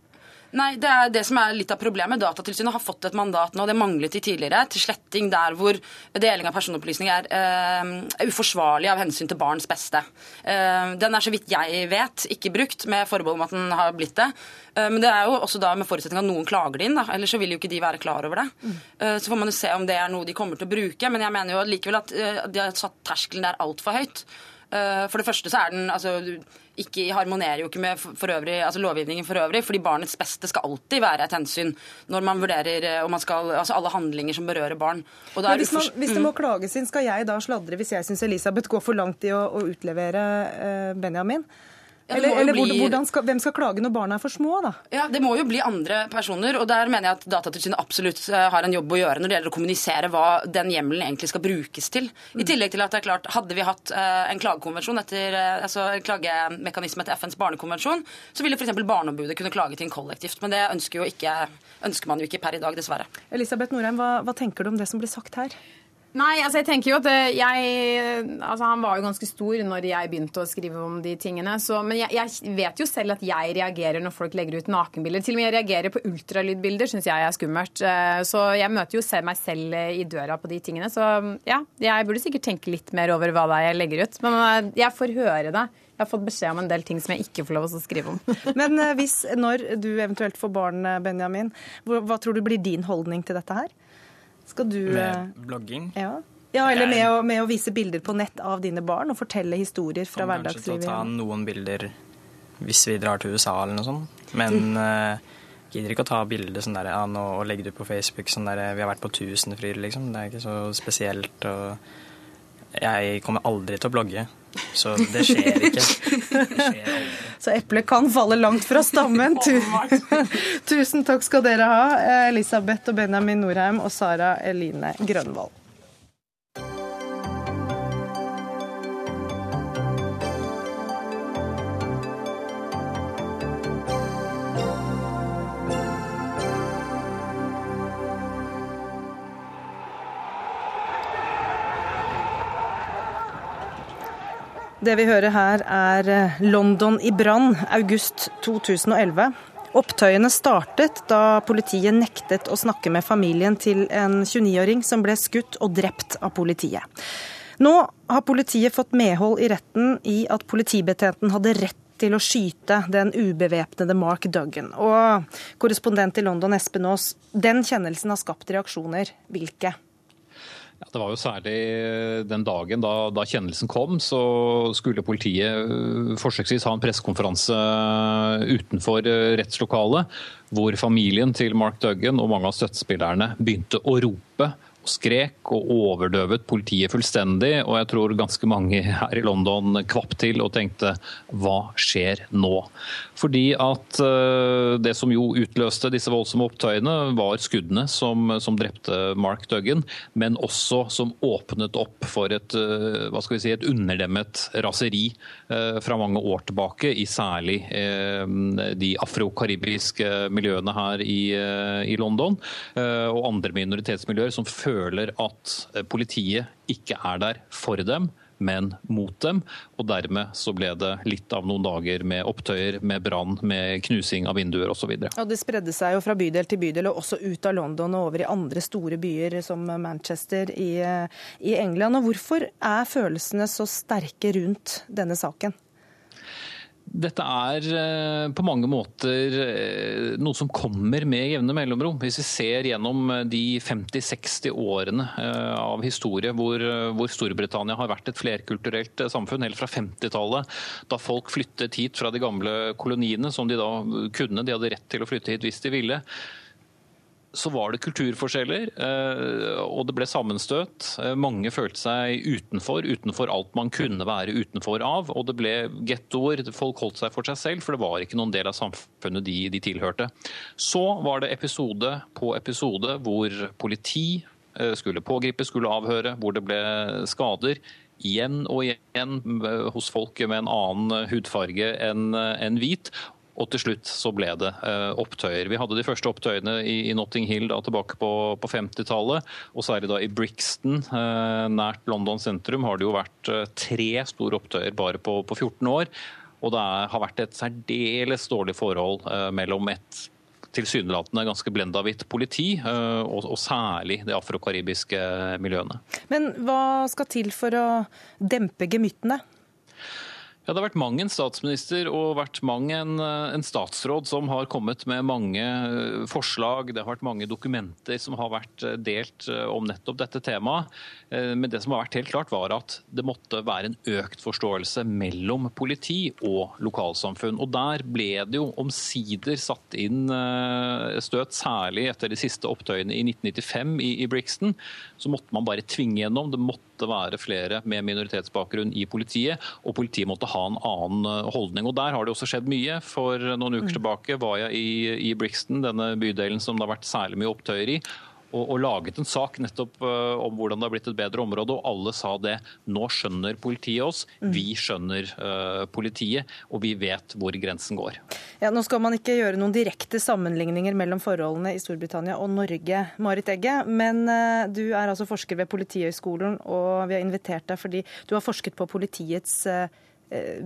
Nei, det er det som er litt av problemet. Datatilsynet har fått et mandat nå, det manglet de tidligere, til sletting der hvor deling av personopplysninger er uh, uforsvarlig av hensyn til barns beste. Uh, den er så vidt jeg vet ikke brukt, med forbehold om at den har blitt det. Uh, men det er jo også da med forutsetning at noen klager det inn, da. ellers så vil jo ikke de være klar over det. Så får man jo se om det er noe de kommer til å bruke, men jeg mener jo likevel at de har satt terskelen der altfor høyt. For det første så er den altså, ikke harmonerer jo ikke med for øvrig, altså lovgivningen for øvrig, fordi barnets beste skal alltid være et hensyn når man vurderer eh, om man skal, altså alle handlinger som berører barn. Hvis, man, hvis, det må mm. klages inn, skal jeg da sladre hvis jeg syns Elisabeth går for langt i å, å utlevere eh, Benjamin? Eller, eller bli... skal, hvem skal klage når barna er for små, da? Ja, Det må jo bli andre personer, og der mener jeg at Datatilsynet absolutt eh, har en jobb å gjøre når det gjelder å kommunisere hva den hjemmelen egentlig skal brukes til. I tillegg til at det er klart, hadde vi hatt uh, en klagekonvensjon etter, uh, altså en klagemekanisme etter FNs barnekonvensjon, så ville f.eks. Barneombudet kunne klage til en kollektivt. Men det ønsker, ikke, ønsker, man jo ikke per i dag, dessverre. Elisabeth Norheim, hva, hva tenker du om det som blir sagt her? Nei, altså jeg tenker jo at eh, jeg, altså Han var jo ganske stor når jeg begynte å skrive om de tingene. Så, men jeg, jeg, vet jo selv at jeg reagerer når folk legger ut nakenbilder. Til og med jeg reagerer på ultralydbilder, syns jeg er skummelt. Eh, så jeg møter jo selv meg selv eh, i døra på de tingene. Så ja, jeg burde sikkert tenke litt mer over hva det er jeg legger ut. Men jeg får høre det. Jeg har fått beskjed om en del ting som jeg ikke får lov å skrive om. Men hvis, når du eventuelt får barn, Benjamin, hva tror du blir din holdning til dette her? Skal du Med eh, blogging? Ja. ja eller med å, med å, vise bilder på nett av dine barn og fortelle historier fra hverdagslivet? Kanskje til å ta noen bilder hvis vi drar til USA eller noe sånt. Men uh, gidder ikke å ta bilder sånn der, ja, nå, og legge det ut på Facebook sånn der Vi har vært på Tusenfryd, liksom. Det er ikke så spesielt. Og jeg kommer aldri til å blogge. Så det skjer ikke. Det skjer Så eplet kan falle langt fra stammen. Tusen takk skal dere ha, Elisabeth og Benjamin Norheim og Sara Eline Grønvold. Det vi hører her er eh, London i brann, august 2011. Opptøyene startet da politiet nektet å snakke med familien til en 29-åring som ble skutt og drept av politiet. Nå har politiet fått medhold i retten i at politibetjenten hadde rett til å skyte den ubevæpnede Mark Duggan. Og korrespondent i London, Espen Aas, den kjennelsen har skapt reaksjoner. Hvilke? Ja, det var jo særlig den dagen da, da, kjennelsen kom, så skulle politiet øh, forsøksvis ha en pressekonferanse øh, utenfor rettslokalet, hvor familien til Mark Duggan og mange av støttespillerne begynte å rope skrek og overdøvet politiet fullstendig. Og jeg tror ganske mange her i London kvapp til og tenkte hva skjer nå? Fordi at uh, det som jo utløste disse voldsomme opptøyene, var skuddene som, som drepte Mark Duggan, men også som åpnet opp for et, uh, hva skal vi si, et underdemmet raseri uh, fra mange år tilbake, i særlig de afro-karibiske miljøene her i, i London, og andre minoritetsmiljøer som føler at eh, politiet ikke er der for dem, men mot dem. Og dermed så ble det litt av noen dager med opptøyer, med brann, med knusing av vinduer osv. Og det spredde seg jo fra bydel til bydel, og også ut av London og over i andre store byer som Manchester i, eh, i England. Og hvorfor er følelsene så sterke rundt denne saken? Dette er eh, på mange måter eh, noe som kommer med jevne mellomrom. Hvis vi ser gjennom eh, de 50-60 årene av historie hvor, hvor, Storbritannia har vært et flerkulturelt samfunn, helt fra 50-tallet, da folk flyttet hit fra de gamle koloniene, som de da kunne, de hadde rett til å flytte hit hvis de ville så var det kulturforskjeller, eh, og det ble sammenstøt. Eh, mange følte seg utenfor, utenfor alt man kunne være utenfor av. Og det ble gettoer. Folk holdt seg for seg selv, for det var ikke noen del av samfunnet de, de tilhørte. Så var det episode på episode hvor politi eh, skulle pågripe, skulle avhøre, hvor det ble skader igjen og igjen hos folk med en annen hudfarge enn hvit. Og til slutt så ble det uh, opptøyer. Vi hadde de første opptøyene i, Notting Hill da, tilbake på, på 50-tallet. Og særlig da i Brixton, uh, nært London sentrum, har det jo vært uh, tre store opptøyer bare på, på 14 år. Og det er, har vært et særdeles dårlig forhold mellom et tilsynelatende ganske blenda hvitt politi, og, og, særlig de afrokaribiske miljøene. Men hva skal til for å dempe gemyttene? Ja, Det har vært mang en statsminister og vært mang en, eh, en, statsråd som har kommet med mange eh, forslag. Det har vært mange dokumenter som har vært eh, delt om nettopp dette temaet. Men det som har vært helt klart, var at det måtte være en økt forståelse mellom politi og lokalsamfunn. Og der ble det jo omsider satt inn støt, særlig etter de siste opptøyene i 1995 i, i Brixton. Så måtte man bare tvinge gjennom. Det måtte være flere med minoritetsbakgrunn i politiet, og politiet måtte ha en annen eh, holdning. Og Der har det også skjedd mye. For noen uker mm. tilbake var jeg i, i Brixton, denne bydelen som det har vært særlig mye opptøyer i og, og, laget en sak nettopp uh, om hvordan det har blitt et bedre område. Og alle sa det. Nå skjønner politiet oss, mm. vi skjønner uh, politiet, og vi vet hvor grensen går. Ja, nå skal man ikke gjøre noen direkte sammenligninger mellom forholdene i Storbritannia og Norge, Marit Egge, men uh, du er altså forsker ved Politihøgskolen, og vi har invitert deg fordi du har forsket på politiets Eh,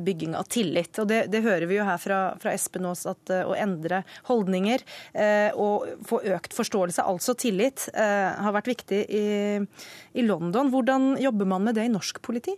bygging av tillit. Og det, det, hører vi jo her fra, fra Espen Aas, at uh, å endre holdninger uh, og få økt forståelse, altså tillit, har vært viktig i, i, London. Hvordan jobber man med det i norsk politi?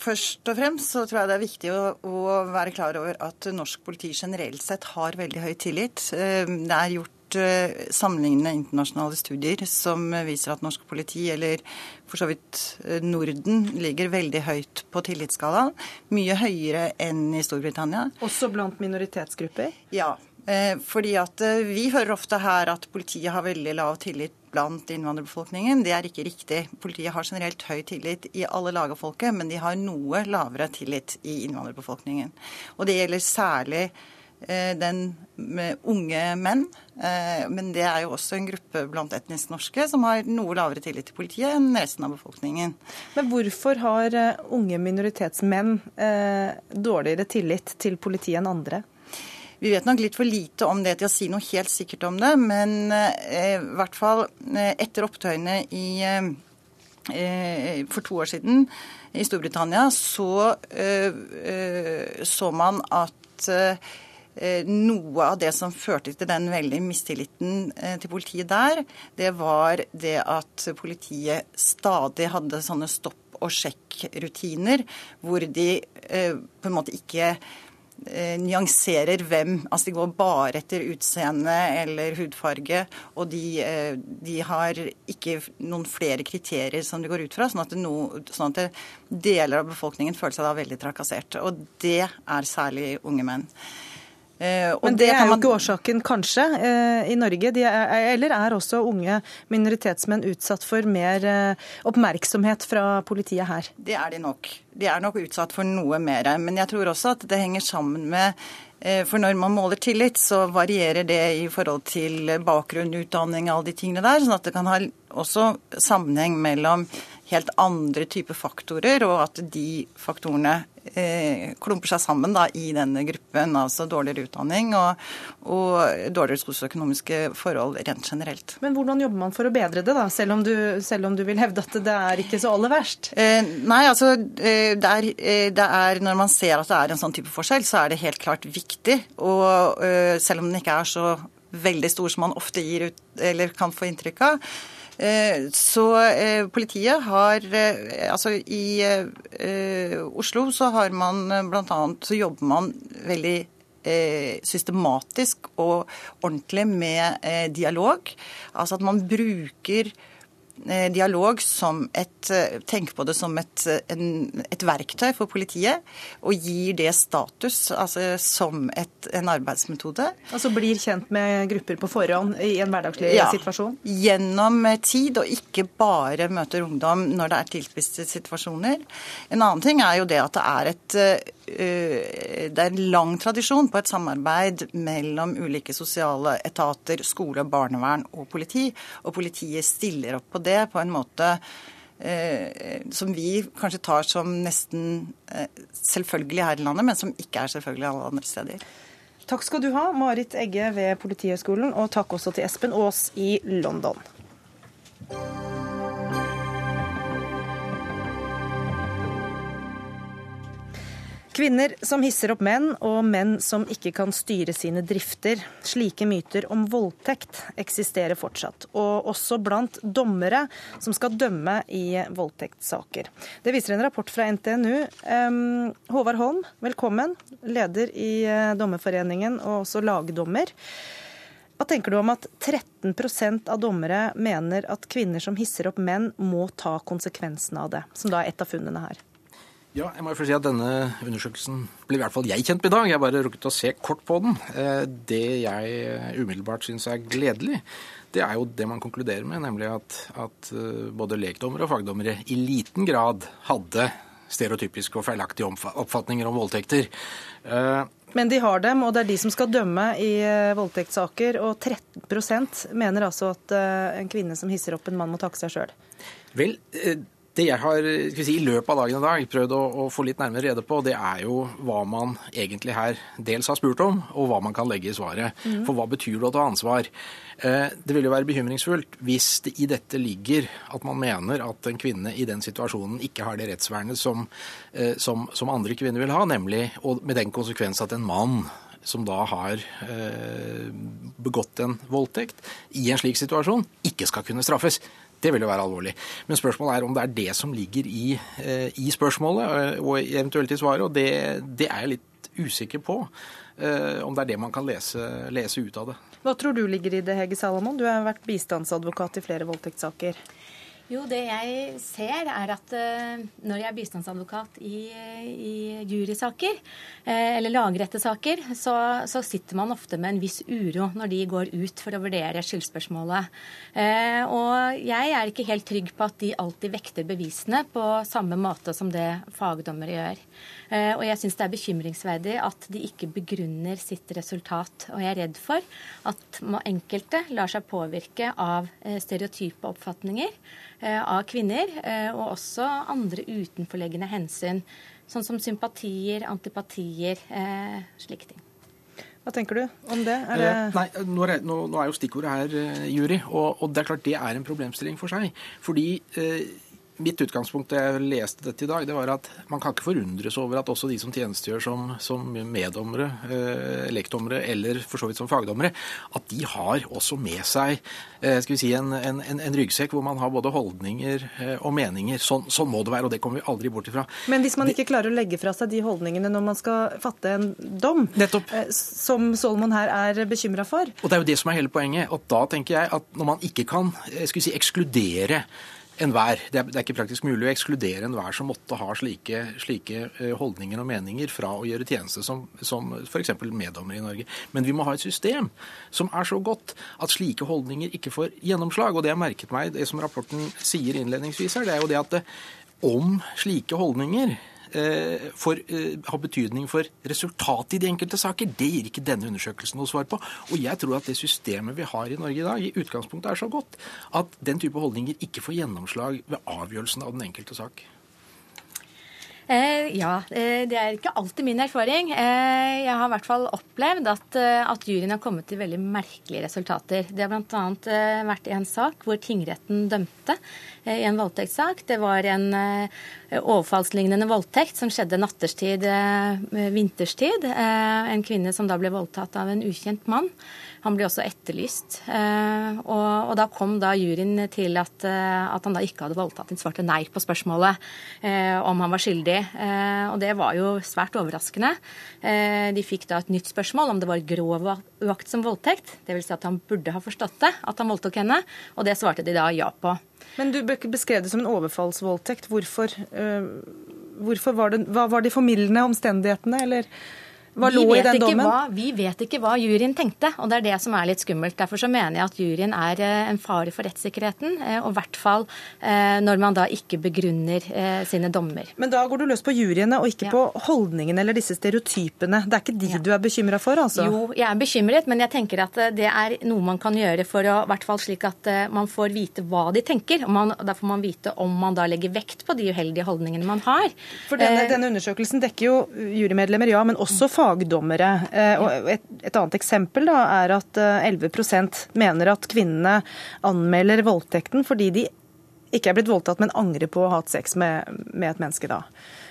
Først og fremst så tror jeg det er viktig å, å være klar over at norsk politi generelt sett har veldig høy tillit. Det er gjort Eh, sammenlignende internasjonale studier som viser at norsk politi, eller for så vidt eh, Norden, ligger veldig høyt på tillitsskalaen. Mye høyere enn i Storbritannia. Også blant minoritetsgrupper? Ja. Eh, fordi at Vi hører ofte her at politiet har veldig lav tillit blant innvandrerbefolkningen. Det er ikke riktig. Politiet har generelt høy tillit i alle lag av folket, men de har noe lavere tillit i innvandrerbefolkningen. Og det gjelder særlig den med unge menn. Eh, men det er jo også en gruppe blant etnisk norske som har noe lavere tillit til politiet enn resten av befolkningen. Men hvorfor har eh, unge minoritetsmenn dårligere tillit til politiet enn andre? Vi vet nok litt for lite om det til å si noe helt sikkert om det, men i hvert fall etter opptøyene i, for to år siden i Storbritannia, så så man at Eh, noe av det som førte til den veldige mistilliten eh, til politiet der, det var det at politiet stadig hadde sånne stopp og sjekk-rutiner hvor de eh, på en måte ikke nyanserer hvem. Altså de går bare etter utseende eller hudfarge, og de, de, har ikke noen flere kriterier som de går ut fra, sånn at, no, sånn at deler av befolkningen føler seg da veldig trakassert. Og det er særlig unge menn. Eh, Men det, det er jo ikke årsaken, kanskje, eh, i Norge. Er, eller er også unge minoritetsmenn utsatt for mer eh, oppmerksomhet fra politiet her? Det er de nok. De er nok utsatt for noe mer. Men jeg tror også at det henger sammen med for når man måler tillit, så varierer det i forhold til bakgrunn, utdanning, alle de tingene der. sånn at det kan ha også sammenheng mellom helt andre typer faktorer, og at de faktorene eh, klumper seg sammen da, i denne gruppen. Altså dårligere utdanning og, og dårligere sosioøkonomiske forhold rent generelt. Men hvordan jobber man for å bedre det, da, selv om du, selv om du vil hevde at det er ikke så aller verst? Eh, nei, altså eh, det er, eh, det er, Når man ser at det er en sånn type forskjell, så er det helt klart viktig. Og eh, selv om den ikke er så veldig stor som man ofte gir ut, eller kan få inntrykk av, så eh, politiet har eh, Altså i Oslo så har man bl.a. så jobber man veldig systematisk og ordentlig med dialog. Altså at man bruker Eh, dialog som et eh, Tenk på det som et, eh, en, et verktøy for politiet, og gir det status altså som et, en arbeidsmetode. Altså blir kjent med grupper på forhånd i en hverdagslig ja, situasjon? Gjennom tid, og ikke bare møter ungdom når det er tilspiste situasjoner. En annen ting er jo det at det er et det er en lang tradisjon på et samarbeid mellom ulike sosiale etater, skole, barnevern og politi. Og politiet stiller opp på det på en måte eh, som vi kanskje tar som nesten eh, selvfølgelig her i landet, men som ikke er selvfølgelig alle andre steder. Takk skal du ha, Marit Egge ved Politihøgskolen, og takk også til Espen Aas i London. Kvinner som hisser opp menn, og menn som ikke kan styre sine drifter. Slike myter om voldtekt eksisterer fortsatt, og også blant dommere som skal dømme i voldtektssaker. Det viser en rapport fra NTNU. Håvard Holm, velkommen. Leder i uh, Dommerforeningen og også lagdommer. Hva tenker du om at 13% av dommere mener at kvinner som hisser opp menn, må ta konsekvensen av det, som da er et av funnene her? Ja, jeg må jo si at Denne undersøkelsen ble i hvert fall jeg kjent med i dag. Jeg bare rukket å se kort på den. Eh, det jeg eh, umiddelbart syns er gledelig, det er jo det man konkluderer med, nemlig at, at eh, både lekdommere og fagdommere i liten grad hadde stereotypiske og feilaktige oppfatninger om voldtekter. Men de har dem, og det er de som skal dømme i voldtektssaker. Og 13% mener altså at en kvinne som hisser opp en mann, må takke seg sjøl. Vel, det jeg har si, i løpet av dagen i dag prøvd å, å, få litt nærmere rede på, det er jo hva man egentlig her dels har spurt om, og hva man kan legge i svaret. Mm. For hva betyr det å ta ansvar? Eh, det vil jo være bekymringsfullt hvis det i dette ligger at man mener at en kvinne i den situasjonen ikke har det rettsvernet som, eh, som, som andre kvinner vil ha, nemlig og med den konsekvens at en mann som da har eh, begått en voldtekt i en slik situasjon, ikke skal kunne straffes. Det vil jo være alvorlig. Men spørsmålet er om det er det som ligger i, eh, i spørsmålet eh, og eventuelt i svaret, og det, det, er jeg litt usikker på. Eh, om det er det man kan lese, lese ut av det. Hva tror du ligger i det, Hege Salomon? Du har vært bistandsadvokat i flere voldtektssaker. Jo, det jeg ser, er at uh, når jeg er bistandsadvokat i, i jurysaker, uh, eller lagrettesaker, så, så, sitter man ofte med en viss uro når de går ut for å vurdere skyldspørsmålet. Uh, og jeg er ikke helt trygg på at de alltid vekter bevisene på samme måte som det fagdommere gjør. Og jeg syns det er bekymringsverdig at de ikke begrunner sitt resultat. Og jeg er redd for at enkelte lar seg påvirke av stereotype oppfatninger. Eh, av kvinner, eh, og også andre utenforliggende hensyn, sånn som sympatier, antipatier, eh, slike ting. Hva tenker du om det? Er det... Nei, nå er, nå, nå er, jo stikkordet her jury, og, og, det er klart det er en problemstilling for seg. Fordi eh, mitt utgangspunkt da jeg leste dette i dag, det var at man kan ikke forundres over at også de som tjenestegjør som, som meddommere, eh, lekdommere eller for så vidt som fagdommere, at de har også med seg eh, skal vi si, en, en, en, ryggsekk hvor man har både holdninger eh, og meninger. Sånn, sånn, må det være, og det kommer vi aldri bort ifra. Men hvis man ikke klarer å legge fra seg de holdningene når man skal fatte en dom, Nettopp. Som Solomon her er bekymra for Og det er jo det som er hele poenget. Og da tenker jeg at når man ikke kan skal vi si, ekskludere enhver. Det, det er ikke praktisk mulig å ekskludere enhver som måtte ha slike, slike eh, holdninger og meninger fra å gjøre tjeneste som, som f.eks. meddommer i Norge. Men vi må ha et system som er så godt at slike holdninger ikke får gjennomslag. Og det jeg merket meg, det som rapporten sier innledningsvis her, det er jo det at det, om slike holdninger Eh, for, eh, har betydning for resultatet i de enkelte saker. Det gir ikke denne undersøkelsen noe svar på. Og jeg tror at det systemet vi har i Norge i dag, i utgangspunktet er så godt at den type holdninger ikke får gjennomslag ved avgjørelsen av den enkelte sak. Eh, ja, eh, det er ikke alltid min erfaring. Eh, jeg har i hvert fall opplevd at, eh, at juryen har kommet til veldig merkelige resultater. Det har bl.a. Eh, vært en sak hvor tingretten dømte eh, i en voldtektssak. Det var en overfallslignende voldtekt som skjedde natterstid, vinterstid. En kvinne som da ble voldtatt av en ukjent mann. Han ble også etterlyst. Eh, og, og da kom da juryen til at, eh, at, han da ikke hadde voldtatt. Han svarte nei på spørsmålet eh, om han var skyldig. Og det var jo svært overraskende. De fikk da et nytt spørsmål om det var grov uaktsom voldtekt. Dvs. Si at han burde ha forstått det, at han voldtok henne. Og det svarte de da ja på. Men du beskrev det som en overfallsvoldtekt. Hvorfor, hvorfor var det, hva var de formildende omstendighetene, eller? Hva lå i den dommen? Hva, vi vet ikke hva juryen tenkte, og det er det som er litt skummelt. Derfor så mener jeg at juryen er eh, en fare for rettssikkerheten, eh, og i hvert fall eh, når man da ikke begrunner sine dommer. Men da går du løs på juryene og ikke ja. på holdningene eller disse stereotypene. Det er ikke de ja. du er bekymra for, altså? Jo, jeg er bekymret, men jeg tenker at det er noe man kan gjøre for å, i hvert fall slik at man får vite hva de tenker. og man, Da får man vite om man da legger vekt på de uheldige holdningene man har. For denne, denne undersøkelsen dekker jo jurymedlemmer, ja, men også fagdommere. Eh, et, et, annet eksempel da, er at 11 eh, mener at kvinnene anmelder voldtekten fordi de ikke er blitt voldtatt, men angrer på å ha hatt sex med, med et menneske da.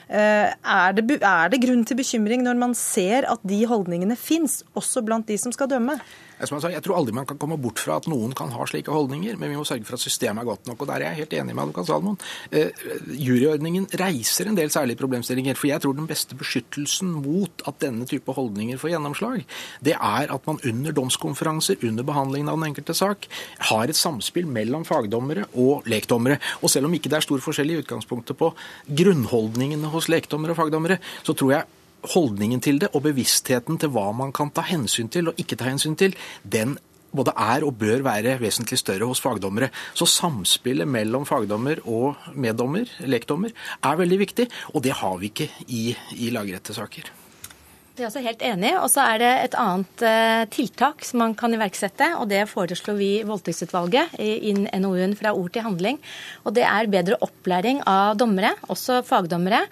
Eh, er det, er det grunn til bekymring når man ser at de holdningene fins, også blant de som skal dømme? Jeg tror aldri man kan komme bort fra at noen kan ha slike holdninger, men vi må sørge for at systemet er godt nok. og Der er jeg helt enig med advokat Salmon. Eh, juryordningen reiser en del særlige problemstillinger. For jeg tror den beste beskyttelsen mot at denne type holdninger får gjennomslag, det er at man under domskonferanser, under behandlingen av den enkelte sak, har et samspill mellom fagdommere og lekdommere. Og selv om ikke det er stor forskjell i utgangspunktet på grunnholdningene hos lekdommere og fagdommere, så tror jeg holdningen til det og bevisstheten til hva man kan ta hensyn til og ikke ta hensyn til, den både er og bør være vesentlig større hos fagdommere. Så samspillet mellom fagdommer og meddommer, lekdommer, er veldig viktig, og det har vi ikke i, i lagrettesaker. Jeg er også helt enig. Og så er det et annet eh, tiltak som man kan iverksette. og Det foreslår vi i Voldtektsutvalget i NOU-en fra ord til handling. og Det er bedre opplæring av dommere, også fagdommere,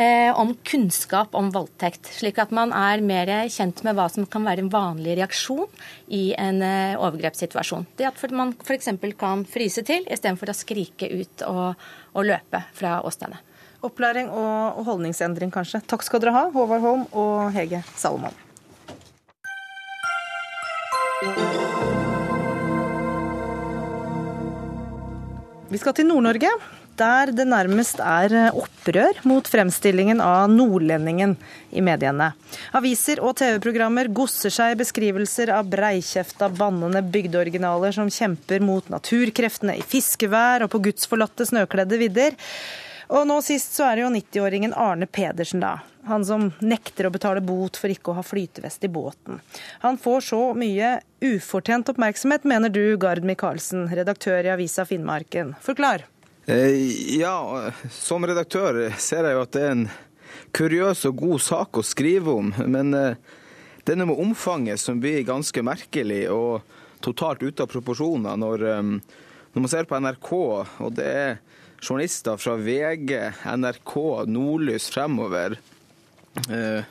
eh, om kunnskap om voldtekt. Slik at man er mer kjent med hva som kan være en vanlig reaksjon i en eh, overgrepssituasjon. Det at man f.eks. kan fryse til istedenfor å skrike ut og, og løpe fra åstedet. Opplæring og holdningsendring, kanskje. Takk skal dere ha, Håvard Holm og Hege Salomon. Vi skal til Nord-Norge, der det nærmest er opprør mot fremstillingen av nordlendingen i mediene. Aviser og TV-programmer gosser seg i beskrivelser av breikjefta, bannende bygdeoriginaler som kjemper mot naturkreftene i fiskevær og på gudsforlatte snøkledde vidder. Og nå sist så er det jo 90-åringen Arne Pedersen, da. Han som nekter å betale bot for ikke å ha flytevest i båten. Han får så mye ufortjent oppmerksomhet, mener du, Gard Michaelsen, redaktør i avisa Finnmarken. Forklar. Eh, ja, som redaktør ser jeg jo at det er en kuriøs og god sak å skrive om. Men eh, det er noe med omfanget som blir ganske merkelig og totalt ute av proporsjoner når, eh, når man ser på NRK, og det er journalister fra VG, NRK, Nordlys fremover. Eh,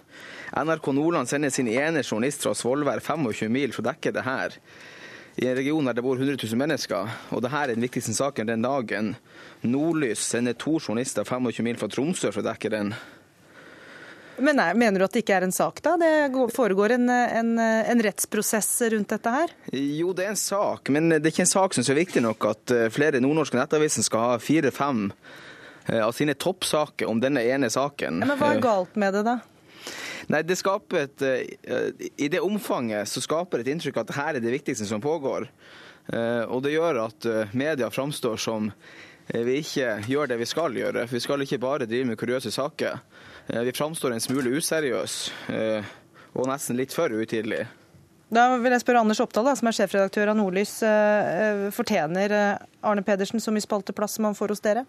NRK Nordland sender sin ene journalist fra Svolvær 25 mil for å dekke det her. I en region der det bor 100 000 mennesker, og det her er den viktigste saken den dagen. Nordlys sender to journalister 25 mil fra Tromsø for å dekke den. Men nei, Mener du at det ikke er en sak, da? Det foregår en, en, en, rettsprosess rundt dette her? Jo, det er en sak, men det er ikke en sak som er viktig nok at eh, flere nordnorske nettaviser skal ha fire-fem eh, av sine toppsaker om denne ene saken. Ja, men Hva er galt med det, da? Nei, det skaper et, eh, I det omfanget så skaper det et inntrykk at her er det viktigste som pågår. Og det gjør at media framstår som vi ikke gjør det vi skal gjøre. Vi skal ikke bare drive med kuriøse saker. Vi framstår en smule useriøs og nesten litt for utidelig. Da vil jeg spørre Anders Oppdal, som er sjefredaktør av Nordlys. Fortjener Arne Pedersen så mye spalteplass som han får hos dere?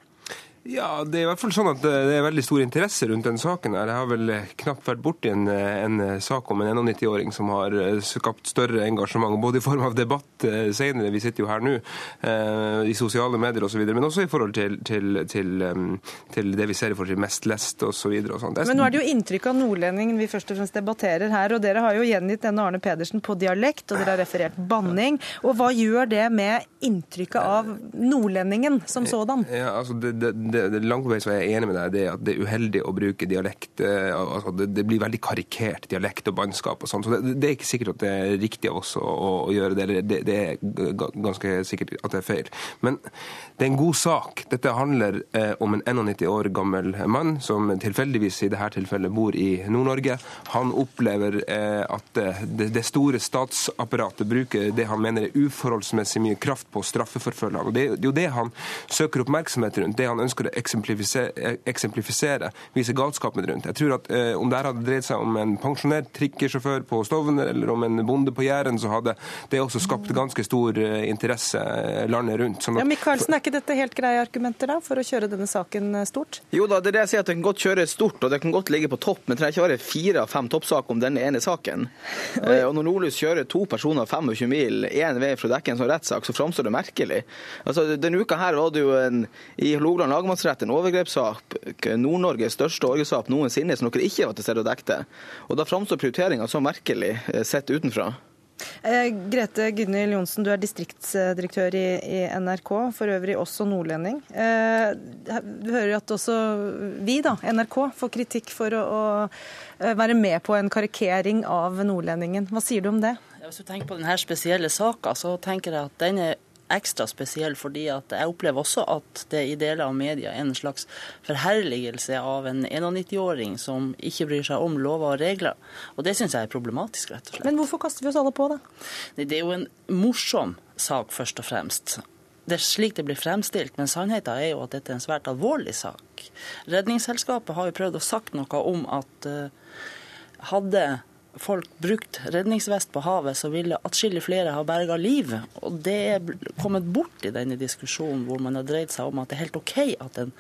Ja, Det er i hvert fall sånn at det er veldig stor interesse rundt den saken. her. Jeg har vel knapt vært borti en, en sak om en 91-åring som har skapt større engasjement, både i form av debatt senere, vi sitter jo her nå, i sosiale medier osv., men også i forhold til, til, til, til, det vi ser i forhold til mest lest osv. Men nå er det jo inntrykk av nordlendingen vi først og fremst debatterer her, og dere har jo gjengitt denne Arne Pedersen på dialekt, og dere har referert banning. Og hva gjør det med inntrykket av nordlendingen som sådan? Ja, altså det, det det, langt på vei så er jeg enig med deg det at det er uheldig å bruke dialekt. Eh, altså det, det, blir veldig karikert, dialekt og bannskap og sånn. Så det, det, er ikke sikkert at det er riktig av oss å, å, å gjøre det. Eller det, er ganske sikkert at det er feil. Men det er en god sak. Dette handler eh, om en 91 år gammel mann som tilfeldigvis i dette tilfellet bor i Nord-Norge. Han opplever eh, at det, det, store statsapparatet bruker det han mener er uforholdsmessig mye kraft på å straffeforfølge ham. Det er jo det han søker oppmerksomhet rundt. Det han ønsker å eksemplifisere, eksemplifisere vise galskapen rundt. Jeg tror at eh, Om det her hadde dreid seg om en pensjonert trikkesjåfør på Stovner eller om en bonde på Jæren, så hadde det også skapt ganske stor eh, interesse eh, landet rundt. Sånn at, ja, Michaelsen, Er ikke dette helt greie argumenter da, for å kjøre denne saken eh, stort? Jo da, det er det jeg sier at det kan godt kjøre stort, og det kan godt ligge på topp, men det trenger ikke være fire av fem toppsaker om denne ene saken. Eh, og Når Nordlys kjører to personer 25 mil én vei for å dekke en sånn rettssak, så framstår det merkelig. Altså, Denne uka her var det jo en, i Hålogaland lagmannsrett lagmannsrett en overgrepssak, Nord-Norges største overgrepssak noensinne, som dere ikke var til stede og dekte. Og Da framstår prioriteringa så merkelig eh, sett utenfra. Eh, Grete Gunhild Johnsen, du er distriktsdirektør i, i, NRK, for øvrig også nordlending. Eh, du hører at også vi, da, NRK, får kritikk for å, å eh, være med på en karikering av nordlendingen. Hva sier du om det? Hvis du tenker på denne spesielle saka, så tenker jeg at den er ekstra spesiell fordi at jeg opplever også at det i deler av media er en slags forherligelse av en 91-åring som ikke bryr seg om lover og regler. Og det syns jeg er problematisk, rett og slett. Men hvorfor kaster vi oss alle på det? Det er jo en morsom sak, først og fremst. Det er slik det blir fremstilt, men sannheten er jo at dette er en svært alvorlig sak. Redningsselskapet har jo prøvd å sagt noe om at uh, hadde folk brukt redningsvest på havet, så ville atskillig flere ha berga liv. Og det er kommet bort i denne diskusjonen hvor man har dreid seg om at det er helt OK at en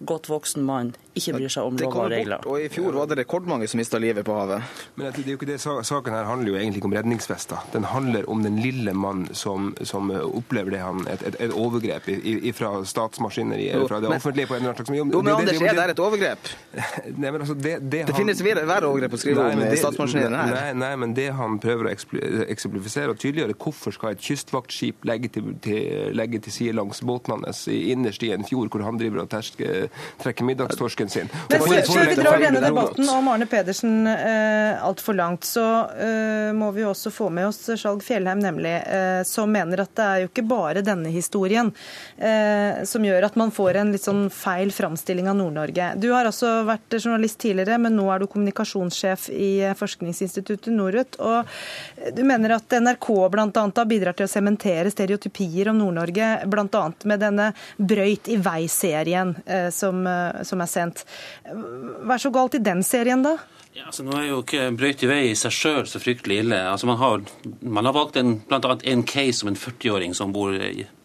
godt voksen mann ikke bryr seg om lov og regler. og I fjor var det rekordmange som mista livet på havet. Men det er jo ikke det Saken her handler jo egentlig ikke om redningsvester. Den handler om den lille mann som, som opplever det han, et, et, et overgrep fra statsmaskineriet, eller fra det offentlige. på en eller annen slags... Jo, men det, Anders, er det et overgrep? Nei, men altså, det, det, det finnes verre overgrep å skrive om om statsmaskineriet her. Nei, nei, men det han prøver å eksemplifisere og tydeliggjøre, hvorfor skal et kystvaktskip legge til, til, legge til side langs båten hans innerst i en fjord hvor han driver og terske, trekker middagstorsken sin. Men Før vi drar denne debatten om Arne Pedersen eh, altfor langt, så eh, må vi også få med oss Skjalg Fjellheim, nemlig, eh, som mener at det er jo ikke bare denne historien eh, som gjør at man får en litt sånn feil framstilling av Nord-Norge. Du har altså vært journalist tidligere, men nå er du kommunikasjonssjef i forskningsinstituttet Norut. Og du mener at NRK bl.a. har bidratt til å sementere stereotypier om Nord-Norge, bl.a. med denne Brøyt i vei-serien eh, som, eh, som er sendt. Hva er så galt i den serien, da? Ja, altså Nå er jo ikke brøyt i vei i seg sjøl så fryktelig ille. Altså Man har, man har valgt en, annet en case om en 40-åring som bor,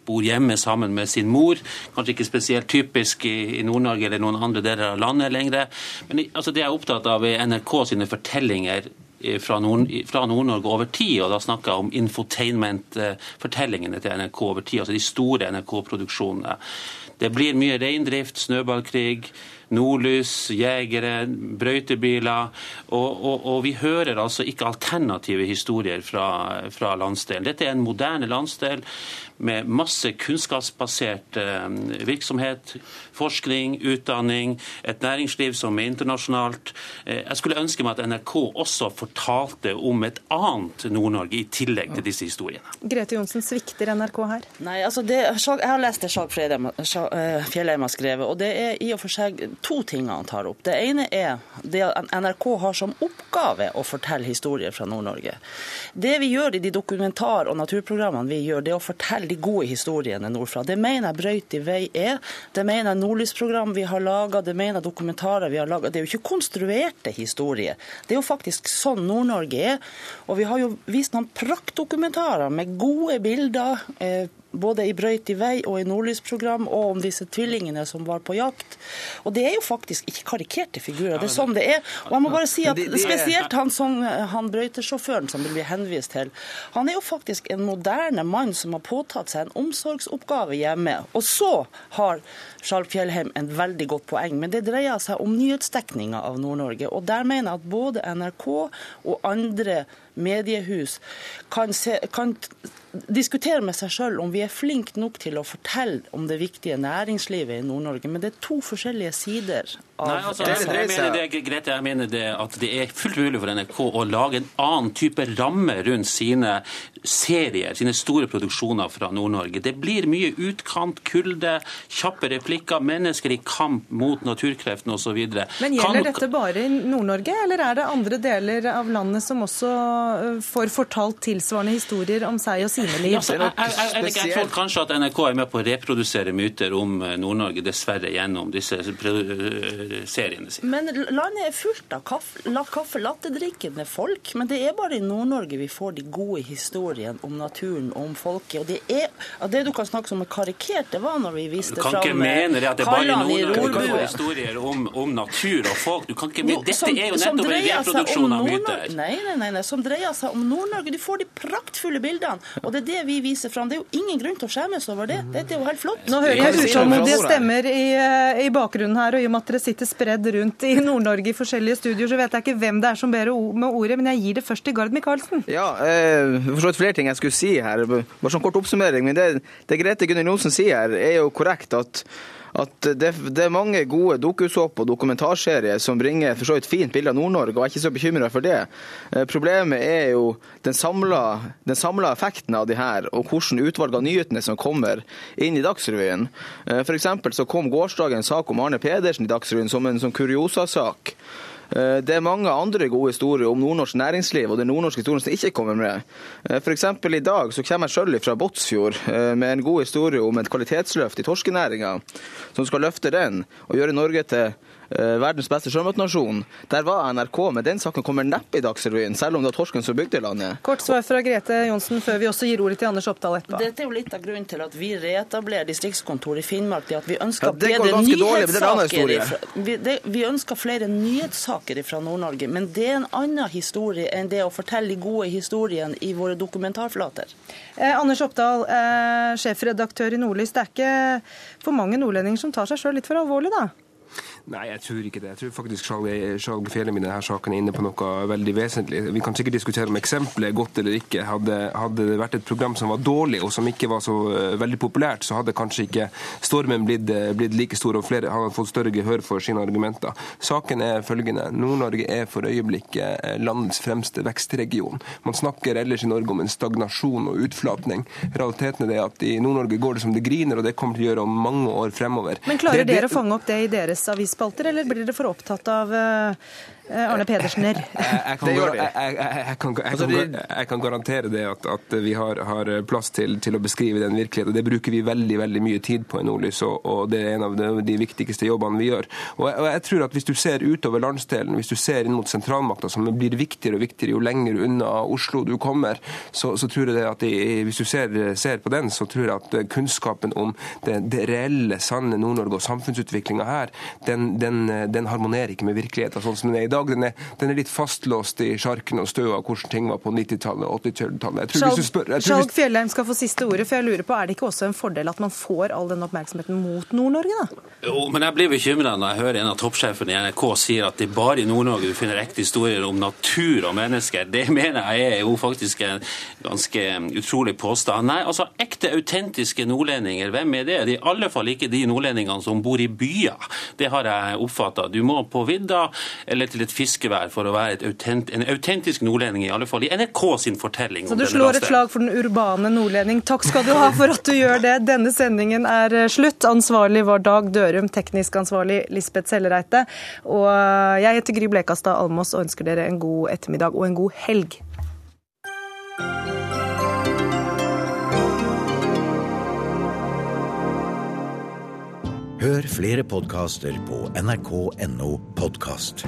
bor, hjemme sammen med sin mor. Kanskje ikke spesielt typisk i, i Nord-Norge eller noen andre deler av landet lenger. Men altså, det jeg er opptatt av, er NRK sine fortellinger fra Nord-Norge Nord over tid, og da snakker jeg om infotainment-fortellingene til NRK over tid, altså de store NRK-produksjonene. Det blir mye reindrift, snøballkrig, nordlys, jegere, brøytebiler. Og, og, og, vi hører altså ikke alternative historier fra, fra landsdelen. Dette er en moderne landsdel med masse kunnskapsbasert eh, virksomhet, forskning, utdanning, et næringsliv som er internasjonalt. Eh, jeg skulle ønske meg at NRK også fortalte om et annet Nord-Norge i tillegg til disse historiene. Grete Johnsen, svikter NRK her? Nei, altså det, Jeg har lest det Skjalg eh, Fjellheim har skrevet, og det er i og for seg to ting han tar opp. Det ene er det at NRK har som oppgave å fortelle historier fra Nord-Norge. Det vi gjør i de dokumentar- og naturprogrammene vi gjør, det er å fortelle de gode historiene nordfra. Det mener jeg Brøyt i vei er. Det mener jeg Nordlysprogram vi har laga, det mener jeg dokumentarer vi har laga. Det er jo ikke konstruerte historier. Det er jo faktisk sånn Nord-Norge er. Og vi har jo vist noen praktdokumentarer med gode bilder. Eh, både i Brøyt i vei og i Nordlysprogram, og om disse tvillingene som var på jakt. Og det er jo faktisk ikke karikerte figurer. Det er sånn det er. Og jeg må bare si at spesielt han, som, han brøytesjåføren som det blir henvist til, han er jo faktisk en moderne mann som har påtatt seg en omsorgsoppgave hjemme. Og så har Charles Fjellheim en veldig godt poeng, men det dreier seg om nyhetsdekninga av Nord-Norge. Og der mener jeg at både NRK og andre mediehus kan, se, kan diskutere med seg sjøl om vi er flinke nok til å fortelle om det viktige næringslivet i Nord-Norge. Men det er to forskjellige sider Nei, altså, jeg, jeg, mener det, Grete, jeg mener det at det er fullt mulig for NRK å lage en annen type ramme rundt sine serier, sine store produksjoner fra Nord-Norge. Det blir mye utkant, kulde, kjappe replikker, mennesker i kamp mot naturkreftene osv. Men gjelder kan... dette bare i Nord-Norge, eller er det andre deler av landet som også får fortalt tilsvarende historier om seg og sine liv? Ja, jeg, jeg, jeg, jeg, tror kanskje at NRK er med på å reprodusere myter om Nord-Norge, dessverre gjennom disse seriene sine. Men landet er fullt av kaffe, kaffe lattedrikkende folk. Men det er bare i Nord-Norge vi får de gode historiene om naturen og om folket. Og det, er, det du kan snakke som er karikert, det var når vi viste fram Du kan ikke mene det at det er bare i Nord-Norge vi kan få historier om, om, natur og folk. Du kan ikke mene, Dette er jo nettopp en reproduksjon av myter. Nei, nei, nei, nei, som dreier seg om Nord-Norge. Du får de praktfulle bildene. Og det er det vi viser fram. Det er jo ingen grunn til å skjemmes over det. Dette er jo helt flott. Nå hører jeg utålmodige stemmer i, eh, i bakgrunnen her, og i og med at dere sitter spredd rundt i Nord-Norge i forskjellige studioer, så vet jeg ikke hvem det er som ber med ordet, men jeg gir det først til Gard Micaelsen. Ja, eh, for flere ting jeg skulle si her. Bare sånn kort oppsummering. Men det, det Grete Gunnar Johnsen sier her, er jo korrekt at at det, det, er mange gode dokusåp og dokumentarserier som bringer for så vidt fint bilde av Nord-Norge, og jeg er ikke så bekymra for det. Eh, problemet er jo den samla effekten av de her, og hvordan utvalg av nyhetene som kommer inn i Dagsrevyen. Eh, F.eks. så kom gårsdagens sak om Arne Pedersen i Dagsrevyen som en sånn kuriosasak. Eh, det er mange andre gode historier om nordnorsk næringsliv og den nordnorske historien som ikke kommer med. Eh, F.eks. i dag så kommer jeg sjøl fra Båtsfjord eh, med en god historie om et kvalitetsløft i torskenæringa, som skal løfte den og gjøre Norge til verdens beste sjømatnasjon. Der var NRK, men den saken kommer neppe i Dagsrevyen, selv om det var torsken som bygde landet. Kort svar fra Grete Johnsen før vi også gir ordet til Anders Oppdal etterpå. Dette er jo litt av grunnen til at vi reetablerer distriktskontor i Finnmark. Det at vi ønsker ja, bedre nyhetssaker. Ifra, vi, det, vi, ønsker flere nyhetssaker fra Nord-Norge, men det er en annen historie enn det å fortelle de gode historiene i våre dokumentarflater. Eh, Anders Oppdal, eh, sjefredaktør i Nordlys. Det er ikke for mange nordlendinger som tar seg sjøl litt for alvorlig, da? Nei, jeg tror ikke det. Jeg tror faktisk Skjalg Fjellheim i denne saken er inne på noe veldig vesentlig. Vi kan sikkert diskutere om eksempelet er godt eller ikke. Hadde, hadde, det vært et program som var dårlig og som ikke var så uh, veldig populært, så hadde kanskje ikke stormen blitt, uh, blitt like stor og flere hadde fått større gehør for sine argumenter. Saken er følgende. Nord-Norge er for øyeblikket uh, landets fremste vekstregion. Man snakker ellers i Norge om en stagnasjon og utflatning. Realiteten er det at i Nord-Norge går det som det griner, og det kommer til å gjøre om mange år fremover. Men klarer det, det... dere å fange opp det i deres avis? Spalter, eller blir dere for opptatt av eh, Arne Pedersener. Jeg, kan, jeg, kan, garantere det at, at vi har, har plass til, til, å beskrive den virkeligheten. Det bruker vi veldig veldig mye tid på i Nordlys, og, og det er en av de, de viktigste jobbene vi gjør. Og jeg, og jeg, tror at Hvis du ser utover landsdelen, hvis du ser inn mot sentralmakta, som blir viktigere og viktigere jo lenger unna Oslo du kommer, så, så tror jeg det at de, hvis du ser, ser, på den, så tror jeg at kunnskapen om det, det reelle, sanne Nord-Norge og samfunnsutviklinga her, den, den, den harmonerer ikke med virkeligheten sånn som den er i dag dag. Den er, den er litt fastlåst i sjarken og støvet av hvordan ting var på 90-tallet og 80-tallet. Skjalg Fjellheim skal få siste ordet, for jeg lurer på, er det ikke også en fordel at man får all den oppmerksomheten mot Nord-Norge, da? Jo, men jeg blir bekymra når jeg hører en av toppsjefene i NRK sier at det er bare i Nord-Norge du finner ekte historier om natur og mennesker. Det mener jeg er jo faktisk en ganske utrolig påstand. Nei, altså ekte ekte, autentiske nordlendinger, hvem er det? De er i alle fall ikke de nordlendingene som bor i byer. Det har jeg oppfatta. Du må på vidda eller til et fiskevær for å være autent, en autentisk nordlending, i alle fall i NRK sin fortelling. Så du slår et slag for den urbane nordlending. Takk skal du ha for at du gjør det. Denne sendingen er eh, slutt. Ansvarlig var Dag Dørum, teknisk ansvarlig Lisbeth Sellereite. Og eh, jeg heter Gry Blekastad Almås og ønsker dere en god ettermiddag og en god helg. Hør flere podkaster på nrk.no podkast.